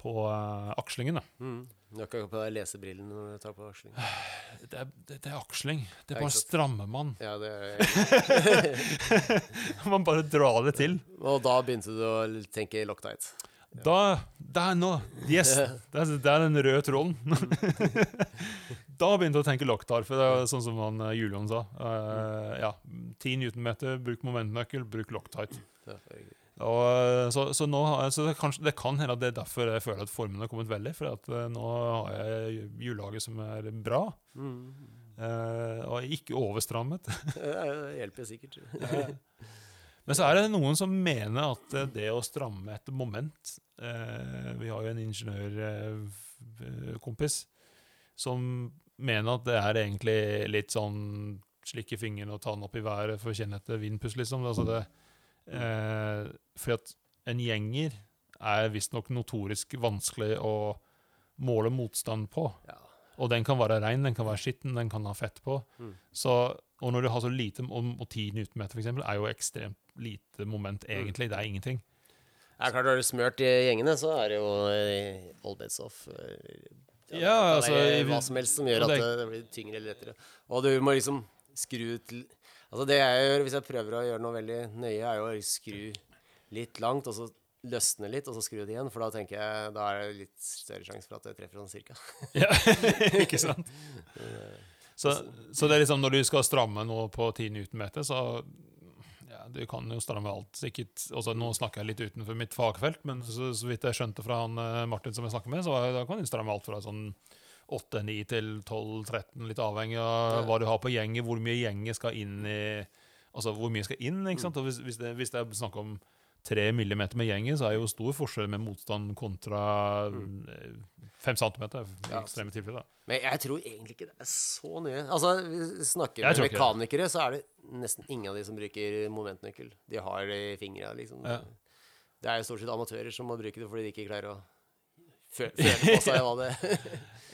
på uh, akslingen. Da. Mm. Du har ikke på deg lesebrillene når du tar på aksling. Det, er, det, det er aksling. Det er bare strammer man. Ja, det er, man bare drar det til. og da begynte du å tenke Loctite. Da Det er nå! Yes! Det er, det er den røde tråden. da begynte jeg å tenke Locktar, for det er sånn som han eh, Julian sa. Uh, ja, 10 newtonmeter, bruk momentnøkkel, bruk Locktight. Ja, herregud. Og, eh, så, så, nå, har- så det, kanskje, det kan hende at det er derfor jeg føler at formen har kommet veldig. For at eh, nå har jeg hjullaget som er bra, Mm. Uh, og ikke overstrammet. Det hjelper sikkert. Men så er det noen som mener at det å stramme et moment uh, Vi har jo en ingeniørkompis som mener at det er egentlig litt sånn slikke fingeren og ta den opp i været for å kjenne etter vindpust, liksom. Altså det, eh, for at en gjenger er visstnok notorisk vanskelig å måle motstand på. Ja. Og den kan være rein, den kan være skitten, den kan ha fett på. Mm. Så, og når du har så lite, og, og 10 newtonmeter eksempel, er jo ekstremt lite moment Mm. egentlig. Det er ingenting. Ja, klart Har du smørt i gjengene, så er det jo eh, all beds off. Ja, Ja, altså, Hva som helst som gjør at det, det blir tyngre eller lettere. Og du må liksom skru til Altså Det jeg gjør hvis jeg prøver å gjøre noe veldig nøye, er jo å skru litt langt, og så løsne litt, og så skru det igjen. For da tenker jeg Da er det litt større sjanse for at jeg treffer sånn cirka. Ja, ikke sant? Så, så det er liksom når du skal stramme noe på 10 newtonmeter, så ja, du kan jo stramme alt. Sikkert, også, nå snakker jeg litt utenfor mitt fagfelt, men så, så vidt jeg skjønte fra han eh, Martin som jeg snakker med, så da kan du stramme alt fra sånn 8-9 til 12-13, litt avhengig av hva du har på gjenget, hvor mye gjenget skal inn i Altså hvor mye skal inn, ikke sant? Og hvis, hvis, det, hvis det er snakk om 3 millimeter med gjengen, så er jo stor forskjell med motstand kontra 5 cm. I ekstreme tilfeller. Men jeg tror egentlig ikke det er så nye. Altså, vi snakker med mekanikere, så er det nesten ingen av de som bruker momentnøkkel. De har det i fingra, liksom. Ja. Det er jo stort sett amatører som må bruke det fordi de ikke klarer å fø- føle på seg hva det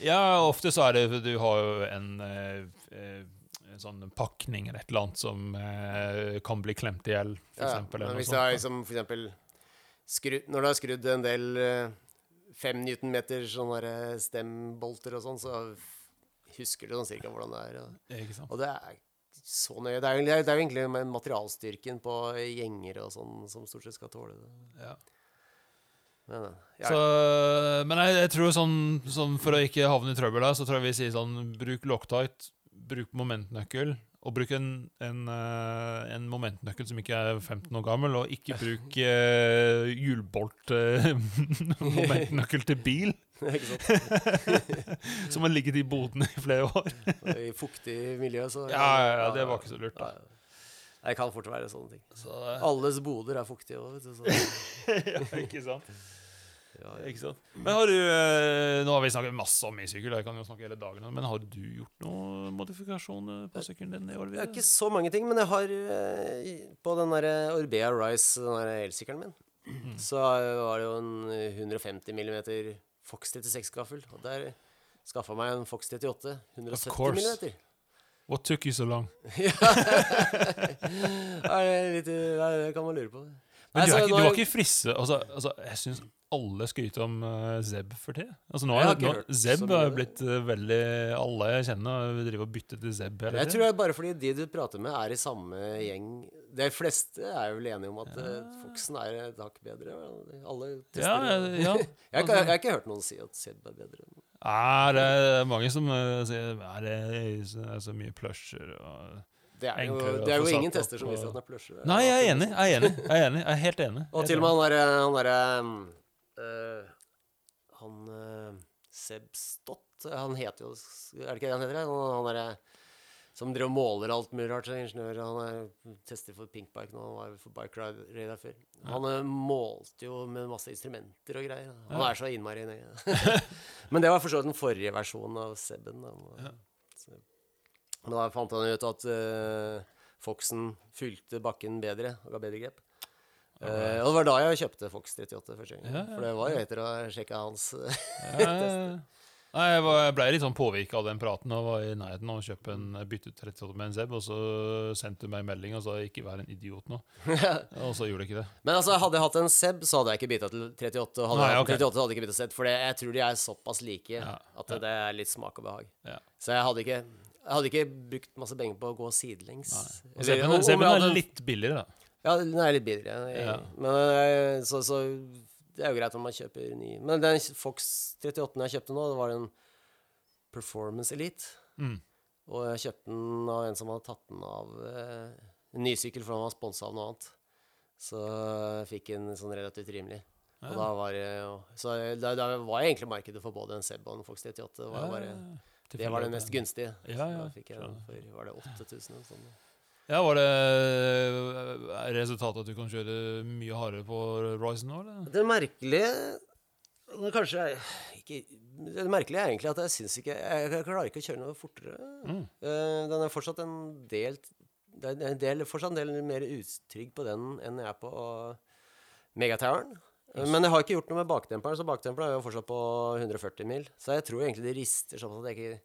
Ja, ofte så er det Du har jo en, eh, eh, en sånn pakning eller et eller annet som eh, kan bli klemt i hjel, Ja, eksempel. men hvis du har liksom for eksempel skru, Når du har skrudd en del eh, fem newtonmeter sånne eh, stembolter og sånn, så husker du sånn cirka hvordan det er. Og, og det er så nøye. Det er, jo- egentlig materialstyrken på gjenger og sånn som stort sett skal tåle det. Ja. Men, eh, ja, Så, men jeg, jeg tror sånn, sånn For å ikke havne i trøbbel her, så tror jeg vi sier sånn Bruk locktight, bruk momentnøkkel, og bruk en, en, eh, en momentnøkkel som ikke er 15 år gammel, og ikke bruk uh, hjulbolt eh, til bil, som har ligget i boden i flere år. I fuktig miljø, så Ja, ja, ja, det var ikke så lurt, da. Det kan fort være sånne ting. Så, Alles boder er fuktige òg, vet du. Så, ja, ikke sant? Ikke sant? Men har du eh, Nå har vi snakket masse om mye-sykkel, jeg kan jo snakke hele dagen, men har du gjort noen modifikasjoner på sykkelen din i år? Ikke så mange ting, men jeg har eh, På den der Orbea Rise, den der elsykkelen min, Mm. så var det jo en 150 mm Fox 36-gaffel. Og der skaffa meg en Fox 38. 170 mm. What took you so long? ja. det litt det kan man lure på. Men du, er ikke, du er- ikke frisse altså, altså, Jeg syns alle skryter om uh, Zeb for tida. Altså, nå nå, Zeb har blitt uh, veldig Alle jeg kjenner, driver og bytter til Zeb hele Jeg tror det er bare fordi de du prater med, er i samme gjeng De fleste er vel enige om at eh, Foxen er et hakk bedre. Alle tester Ja, ja, jeg, Jeg, har ikke- jeg har ikke hørt noen si at Zeb er bedre. Ja, det er mange som sier at det er så mye plusher og Det er jo, det er jo ingen tester som viser at den er plusher. Nei, jeg er enig. Jeg er enig. Jeg er, enig. Jeg er helt enig. Og til og med han derre Han øh, Han uh, Seb Stott Han heter jo Er det ikke det han heter? Han, han derre som driver og måler alt mulig rart. så Ingeniør. Han er tester for Pinkbike nå. Han var for Bike Ride Radar før. Han ja. målte jo med masse instrumenter og greier. Han Ja. er så innmari nøye. Men det var for så vidt den forrige versjonen av Seben. Da. Ja. Så, da fant han ut at uh, Foxen fylte bakken bedre og ga bedre grep. Uh, og det var da jeg kjøpte Fox 38 første gang. Ja, ja, For det var jo etter å ha sjekka hans Ja, Nei, jeg, var, jeg ble litt sånn påvirka av den praten og var i nærheten av å kjøpe en bytte ut 38 med en Zeb, og så sendte hun meg en melding og sa 'ikke vær en idiot nå'. Og så gjorde jeg ikke det. Men altså, hadde jeg hatt en Seb, så hadde jeg ikke bytta til 38. Og hadde Nei, jeg hatt okay. 38, hadde jeg ikke bytta Zeb, for jeg tror de er såpass like Ja, at det, det er litt smak og behag. Ja. Så jeg hadde ikke jeg hadde ikke brukt masse penger på å gå sidelengs. Jeg er litt billigere, da. Ja, den er litt billigere. jeg- Ja. Men eh, så, så det er jo greit om man kjøper ny. Men den Fox 38 jeg kjøpte nå, det var en Performance Elite. Mm. Og jeg kjøpte den av en som hadde tatt den av eh, en ny sykkel, for han var sponsa av noe annet. Så jeg fikk en sånn relativt rimelig. Ja. Og da var Så da, da var egentlig markedet for både en Seb og en Fox 38. Det var, bare, det var det mest gunstige. Ja, ja, Da fikk jeg den for var det 8000 eller sånn. Ja, Var det resultatet at du kan kjøre mye hardere på Ryzen nå, eller? Det merkelige Kanskje ikke, Det merkelige er egentlig at jeg syns ikke Jeg, jeg klarer ikke å kjøre noe fortere. Mm. Eh, den er fortsatt en del Det er en del, fortsatt en del mer utrygg på den enn jeg er på Megatoweren. Eh, Men jeg har ikke gjort noe med bakdemperen, så bakdemperen er jo fortsatt på 140 mil. Så jeg tror egentlig det rister sånn at jeg ikke,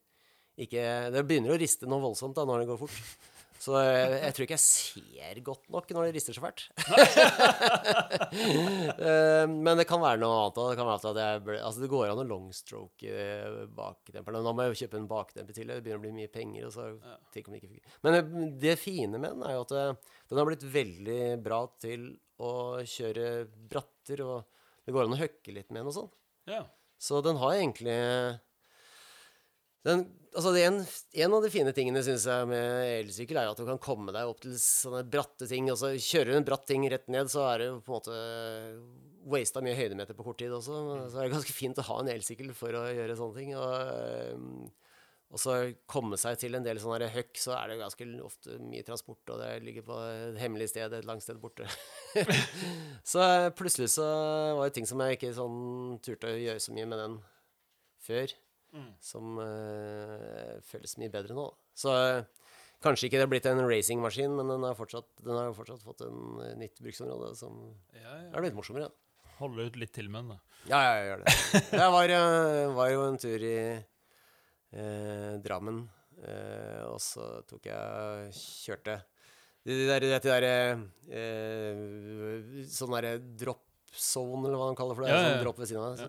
ikke Det begynner å riste noe voldsomt da når det går fort. Så jeg, jeg tror ikke jeg ser godt nok når det rister så fælt. Eh, Men det kan være noe annet. Det kan være at jeg altså det går an å longstroke eh, bakdemperen. Nå må jeg jo kjøpe en bakdemper til. Det begynner å bli mye penger. Men det, det fine med den er jo at eh, den har blitt veldig bra til å kjøre bratter. Og det går an å høkke litt med den og sånn. Ja. Så den har egentlig den, altså det en, en av de fine tingene synes jeg med elsykkel, er at du kan komme deg opp til sånne bratte ting. Og så kjører du en bratt ting rett ned, så er det på en måte wasta mye høydemeter på kort tid også. Så er det ganske fint å ha en elsykkel for å gjøre sånne ting. Og, og så komme seg til en del sånne høkk, så er det ganske ofte mye transport, og det ligger på et hemmelig sted et langt sted borte. så plutselig så var det ting som jeg ikke sånn turte å gjøre så mye med den før som uh, føles mye bedre nå. Så uh, kanskje ikke det har blitt en racingmaskin, men den har fortsatt, den har fortsatt fått en eh, nytt bruksområde som Ja, ja. er blitt morsommere. Holde ut litt til med den, da. Ja, ja, jeg gjør det. Jeg var, var jo en tur i Drammen, eh, og så tok jeg Kjørte de der, de der eh, Sånn derre drop zone, eller hva de kaller for det. Ja, ja, ja. Sånn dropp ved siden av. Så,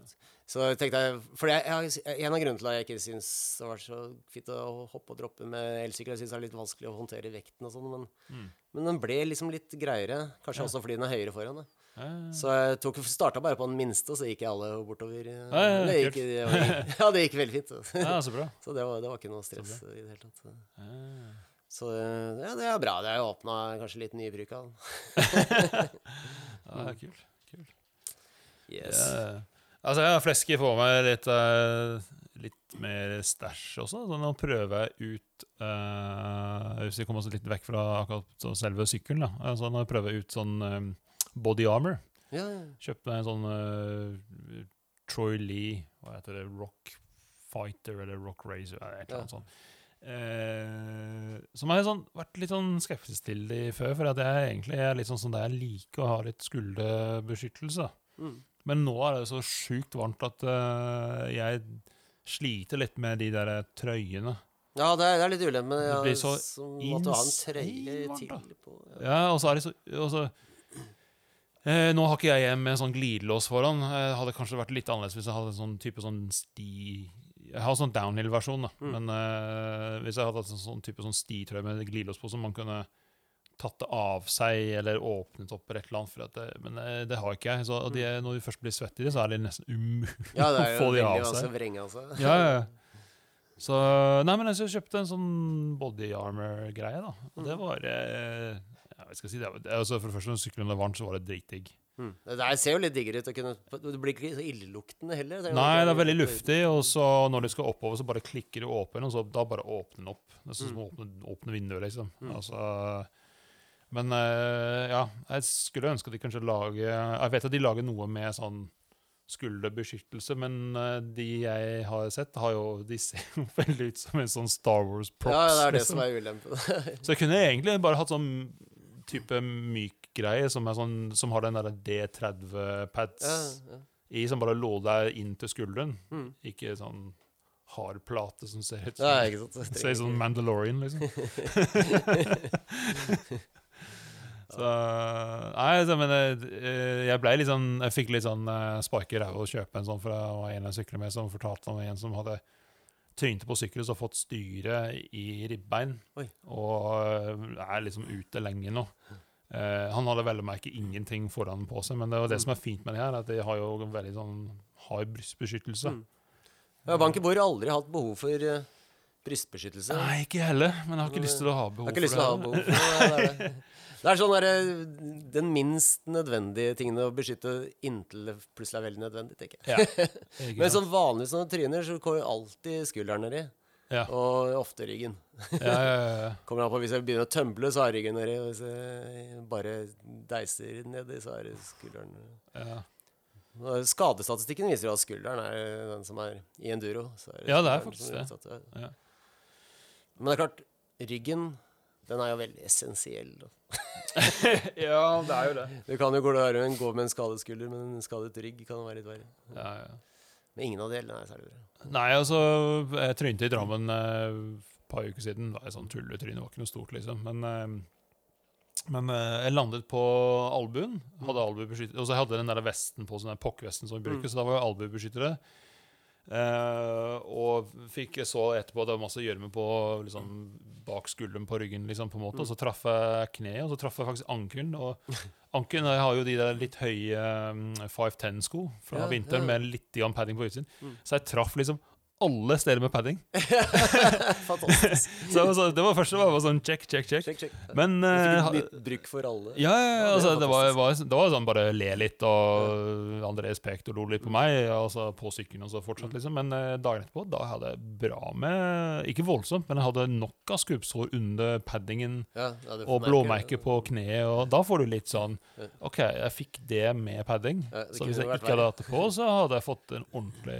så tenkte jeg For en av grunnene til at jeg ikke syns det var så fint å hoppe og droppe med elsykkel, jeg syns det er litt vanskelig å håndtere vekten og sånn, men, Mm. men den ble liksom litt greiere. Kanskje også fordi den er høyere foran. Da. Ja. Så jeg tok, starta bare på den minste, og så gikk jeg alle bortover. eh, ja, det gikk, det var, ja, det gikk veldig fint. Så, ja, så bra. så det, var, det var ikke noe stress i det hele tatt. Ja. Så eh, ja, det er bra. Det jo åpna kanskje litt nye bruk av den. Ja, kult. kult. Yes. Ja. Altså, jeg har fleske på meg litt, uh, litt mer stæsj også. Så nå prøver jeg ut uh, Hvis vi kommer oss litt vekk fra akkurat selve sykkelen, da. Altså, nå prøver jeg ut sånn eh, body armor. Ja, ja. Kjøpte meg en sånn uh, Troy Lee Hva heter det? Rock Fighter eller Rock Racer? Eller et eller annet sånt. Eh, som jeg har sånn, vært litt sånn skeptisk til de før, for at jeg egentlig er litt sånn som det jeg liker å ha litt skulderbeskyttelse. Mm. Men nå er det så sjukt varmt at uh, jeg sliter litt med de der trøyene. ja det, er, det er litt ulemme Ja, Det blir så som at du har en trøye til på. Ja. Ja, og så er det så så, eh, Nå har ikke jeg med sånn glidelås foran. Det hadde kanskje vært litt annerledes hvis jeg hadde en sånn type sånn sti Jeg har sånn downhill-versjon, da. Mm. Men eh, hvis jeg hadde hatt en sånn type sånn stitrøye med glidelås på, som man kunne tatt det av seg eller åpnet opp et eller annet. Det, men eh, det har ikke jeg. Så de, når du først blir svett i det, så er det nesten umulig ja, det er å jo få de av seg. å vrenge av. Ja, ja. Så Nei, men jeg kjøpte en sånn body armor-greie, da. Og det Mm. var eh, hva skal si, det altså For det første, når sykkelen var varm, så var det dritdigg. Mm. Det ser jo litt diggere ut. Kunne, det blir ikke så illeluktende heller. Det Nei, det er veldig luftig, og så når du skal oppover, så bare klikker du åpen, og så da bare åpner den opp. Det er sånn som å åpne, åpne vinduer, liksom. Mm. Altså, men eh, ja, jeg skulle ønske at de kanskje lager Jeg vet at de lager noe med sånn skulderbeskyttelse, men eh, de jeg har sett, har jo, de ser jo veldig ut som en sånn Star Wars-props. Ja, det er det liksom. som er ulempen. Så jeg kunne egentlig bare hatt sånn type myk greie som, sånn, som har den der D30-pads ja, ja. i, som bare lå der inn til skulderen. Mm. Ikke sånn hard plate som ser ut som ja. Ser ikke- Mandalorian, liksom. Så Nei, så, men eh, jeg blei litt sånn Jeg fikk litt sånn uh, spark i ræva å kjøpe en sånn, for det var en jeg sykler med som fortalte om en som hadde trynte på sykkelen og så fått styre i ribbein, Oi. og eh, er liksom ute lenge nå. Uh, han hadde vel å merke ingenting foran på seg, men det var det Mm. som er fint med det her, at de har jo veldig sånn hard brystbeskyttelse. Mm. Ja, Bankebor har aldri hatt behov for uh, brystbeskyttelse. Nei, ikke heller, men jeg har ikke lyst til å ha behov Jeg behov har ikke lyst til å ha for det. behov for det. det, er det. Det er sånn der, Den minst nødvendige tingen å beskytte inntil det plutselig er veldig nødvendig, tenker jeg. Ja. Men sånn vanligvis sånne tryner, så går jo alltid skulderen nedi. Ja. Og ofte ryggen. Ja, ja. Kommer an på Hvis jeg begynner å tømble, så har ryggen nedi. Hvis jeg bare deiser nedi, så er det skulderen ja. Skadestatistikken viser jo at skulderen er den som er i enduro. Så Ja, det er faktisk det. Men det er klart, ryggen den er jo veldig essensiell. ja, det er jo det. Du kan jo gå, der- gå med en skadet skulder, men en skadet rygg kan jo være litt verre. Ja, ja. Men ingen av delene er særlig bra. Nei, altså, jeg trynte i Drammen eh, et par uker siden. Det var et sånn tulletryne, det var ikke noe stort, liksom. Men, eh, men eh, jeg landet på albuen. Hadde albuebeskytter, og så hadde jeg den der vesten på, sånn der pokkvesten som vi bruker, så da var jo albuebeskyttere. Eh, og fikk så etterpå det var masse gjørme på liksom, bak skulderen på ryggen, liksom, på en måte. Og så traff jeg kneet, og så traff jeg faktisk ankelen. Og ankelen har jo de der litt høye um, 510-sko fra Ja, vinteren ja. med litt padding på utsiden. Mm. Så jeg traff liksom alle steder med padding. Fantastisk. Så det var, så, det var første var bare sånn check, check, check. check, check. Men Du eh, litt bruk for alle. ja, ja, ja, det altså, det, var, var, det var sånn bare le litt, og Andres pekte og lo litt på meg, altså på sykkelen og så fortsatt, liksom. Men uh, dagen etterpå, da hadde jeg bra med Ikke voldsomt, men jeg hadde nok av skrubbsår under paddingen Ja, ja, og merke blåmerker på kneet, og da får du litt sånn OK, jeg fikk det med padding, Ja, det så hvis jeg ikke hadde hatt det på, så hadde jeg fått en ordentlig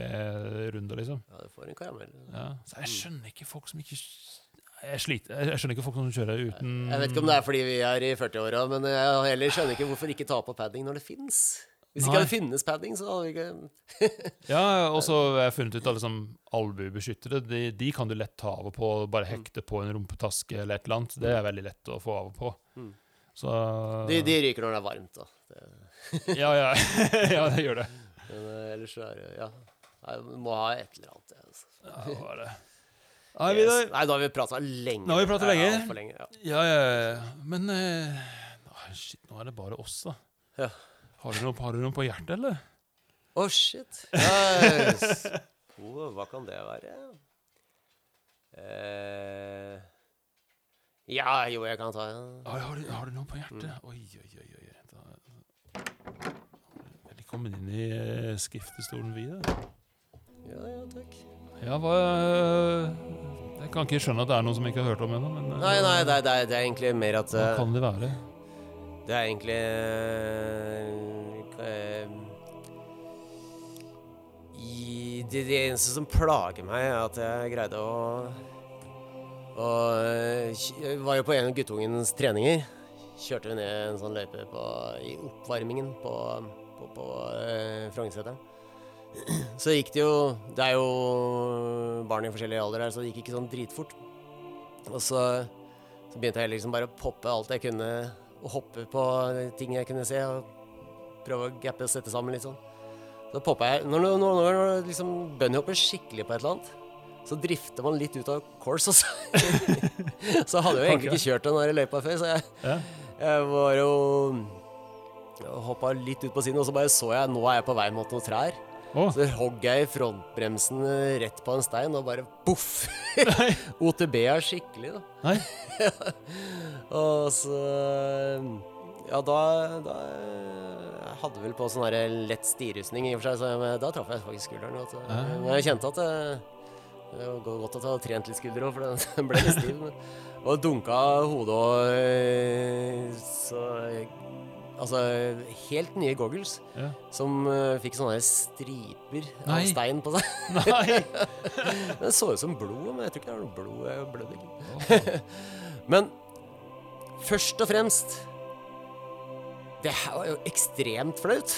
runde, liksom. Ja, du får en karamell. Ja. Så jeg skjønner ikke folk som ikke Jeg sliter Jeg skjønner ikke folk som kjører uten Jeg vet ikke om det er fordi vi er i 40-åra, men jeg heller skjønner ikke hvorfor ikke ta på padding når det fins. Hvis ikke Nei. hadde finnes padding, så hadde vi ikke Ja, og så har jeg funnet ut at liksom, albuebeskyttere de, de kan du lett ta av og på. Bare hekte på en rumpetaske eller et eller annet. Det er veldig lett å få av og på. Mm. Så de, de ryker når det er varmt, da. Ja, ja. ja, det gjør det. men eh, ellers så er det Ja. Du må ha et eller annet. Ja. Ja, det var det. Nei, Vidar. Nei, da har vi prata lenge. Nå har vi pratet Ja, lenge. altfor lenge. Ja. Ja, ja, ja. Men eh, ah, shit, nå er det bare oss, da. Ja. Har du noe, har du noe på hjertet, eller? Å, shit. Yes. Oh, hva kan det være? Eh, ja, jo, jeg kan ta en. Har, har, du, har du noe på hjertet? Oi, oi, oi. oi. Da, velkommen inn i skriftestolen, skriftestolen, Da. Ja, ja, takk. Ja, hva Jeg kan ikke skjønne at det er noen som ikke har hørt om ennå, men eh, Nei, nei, det er, det er, det er egentlig mer at hva eh, kan det være? Det er egentlig eh, i, det, det eneste som plager meg, er at jeg greide å Jeg var jo på en av guttungens treninger. Kjørte vi ned en sånn løype på, i oppvarmingen på, på, på eh, Frognerseteren. Så gikk det jo Det er jo barn i forskjellige alder her, så det gikk ikke sånn dritfort. Og så, så begynte jeg liksom bare å poppe alt jeg kunne, og hoppe på ting jeg kunne se, og prøve å gappe og sette sammen litt sånn. Så poppa jeg Når, når, når, når liksom bunnyhopper skikkelig på et eller annet, så drifter man litt ut av course, og så Så hadde jeg jo egentlig ikke kjørt den løypa før, så jeg, Ja. jeg var jo Hoppa litt ut på siden, og så bare så jeg Nå er jeg på vei mot noen trær. Å, Så hogg jeg i frontbremsen eh, rett på en stein, og bare poff! OTB-a skikkelig, da. nei. Og så Ja, da, da Jeg hadde vel på sånn lett stirrustning i og for seg, så jeg, da traff jeg faktisk skulderen. At, Ja. Men jeg kjente at det, var godt at jeg hadde trent litt skulder òg, for den- ble litt stiv. Men, og dunka hodet og eh, Så Altså, helt nye goggles Ja. som uh, fikk sånne striper Nei. av stein på seg. Nei. Det så ut som blod, men jeg tror ikke det er noe blod. Jeg blødde ikke. Men først og fremst Det her var jo ekstremt flaut.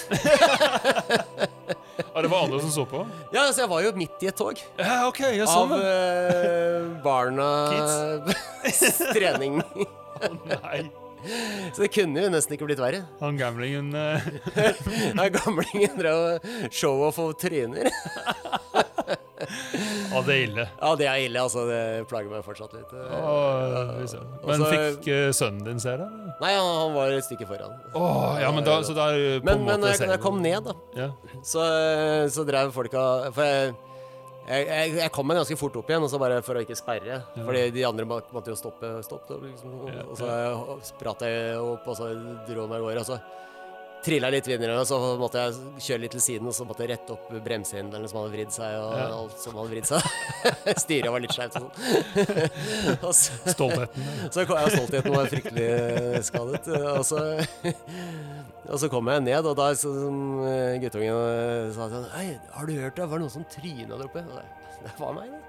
Ja, det var andre som så på? Ja, altså Jeg var jo midt i et tog Ja, OK. Ja, av sånn. ja. eh, barna trening. Å, Nei. Så det kunne jo nesten ikke blitt verre. Han gamlingen uh... Da gamlingen drev og show-off og tryner. Ja, det er ille. Ja, det er ille, altså. Det plager meg fortsatt litt. Å, fy søren. Og Men Også, fikk eh, sønnen din se det? Nei, han, han var et stykke foran. Åh, ja, men da, så da er på Men, en men måte når jeg, når jeg kom ned, da ja. så, så drev folka For jeg, Jeg, jeg, jeg kom meg ganske fort opp igjen, og så bare for å ikke sperre. Ja. Fordi de andre må- måtte jo stoppe. stoppe liksom. Og så spratt jeg opp, og så dro meg av gårde. Trilla litt videre, og så måtte jeg kjøre litt til siden, og så måtte jeg rette opp bremsehinderene som hadde vridd seg, og Ja. alt som hadde vridd seg. Styret var litt skjevt og sånn. Og så, Stoltheten. så kom jeg stoltheten var fryktelig skadet. Og så, og så kom jeg ned, og da sa eh, guttungen sa sånn Hei, har du hørt det? Var det noen som tryna der oppe? Og det, var meg, det.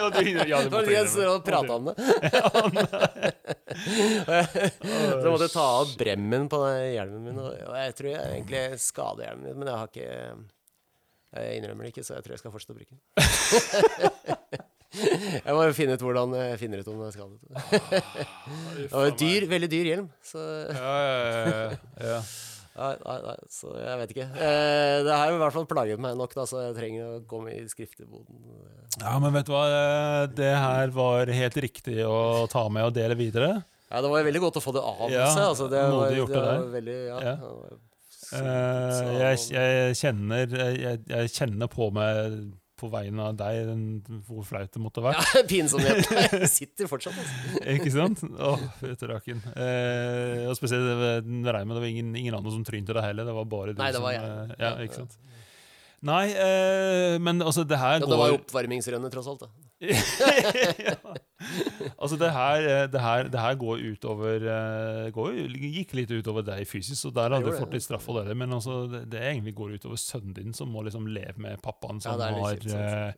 ja, du, ja, du de og prata om det. så jeg måtte ta av bremmen på hjelmen min, og og jeg tror jeg egentlig skader hjelmen min, men jeg har ikke Jeg innrømmer det ikke, så jeg tror jeg skal fortsette å bruke den. Jeg må jo finne ut hvordan jeg finner ut om den er skadet. Det var en dyr, veldig dyr hjelm, så Ja, ja, ja, ja. Nei, nei, nei, så jeg vet ikke. Eh, det har i hvert fall plaget meg nok, da, så jeg trenger å komme i skrifteboden. ja, men vet du hva? Eh, Det her var helt riktig å ta med og dele videre. Ja, det var veldig godt å få det av Ja, seg. Altså, det var, det det var veldig Ja. Ja. var så- Eh, så- jeg, jeg, kjenner, jeg, jeg kjenner på meg på vegne av deg den- hvor flaut det måtte være. Ja, pinsomheten. Sitter fortsatt, altså. Ikke sant? Åh, vet du raken. Eh, og spesielt det Reimen. det det var ingen, ingen andre som trynte deg heller. Det var bare du Nei, det var som jeg. eh, Ja, ikke sant? Nei, eh, men altså, det her Ja, går det var jo oppvarmingsrennet, tross alt. da. ja. Altså, det her, eh, det her, det her går utover eh, går, Gikk litt utover deg fysisk, så der hadde du fått litt straff for det. Men altså, det, det egentlig går utover sønnen din, som må liksom leve med pappaen som, er har, kjipt, eh,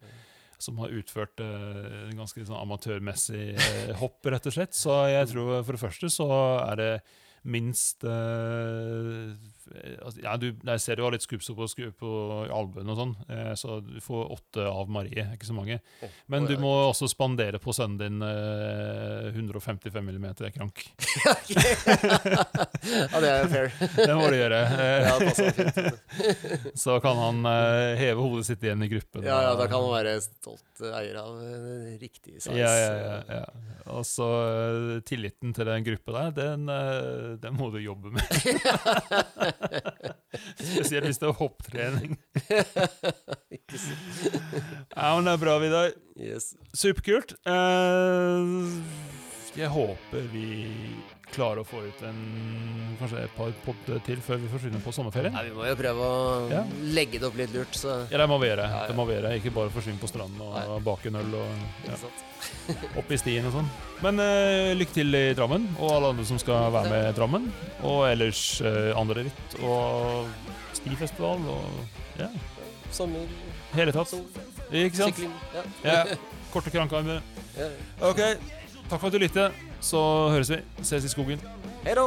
som har utført uh, en ganske sånn amatørmessig uh, hopp, rett og slett. Så jeg tror for det første så er det minst altså, ja, du, Jeg ser du har litt skubsår på, på albuen og sånn, eh, så du får åtte av Marie. Ikke så mange. Men du må også spandere på sønnen din eh, 155 mm krank. ja, det er fair. Det må du gjøre. Eh, så kan han eh, heve hodet sitt igjen i gruppen. Ja, ja, da kan han være stolt eier av eh, riktig size. ja, ja, ja. Og så eh, tilliten til den gruppa der, den, eh, den må du jobbe med. Spesielt hvis det er hopptrening. Ja, men det er bra, Vidar. Yes. Superkult. Uh, jeg håper vi klarer å få ut en kanskje et par pod til før vi forsvinner på sommerferie. Nei, vi må jo prøve å Ja. legge det opp litt lurt, så Ja, det må vi gjøre. Ja, ja. Det må vi gjøre. Ikke bare forsvinne på stranden og Nei. bake en øl og ja, opp i stien og sånn. Men uh, lykke til i Drammen, og alle andre som skal være med i Drammen. Og ellers uh, andre ritt og stifestival og ja, Sommer, hele tatt. sol, Ikke sant? sykling. Ja. Ja. Korte krankearmer. Ja. OK. Takk for at du lyttet. Så høres vi. Ses i skogen. Hei da!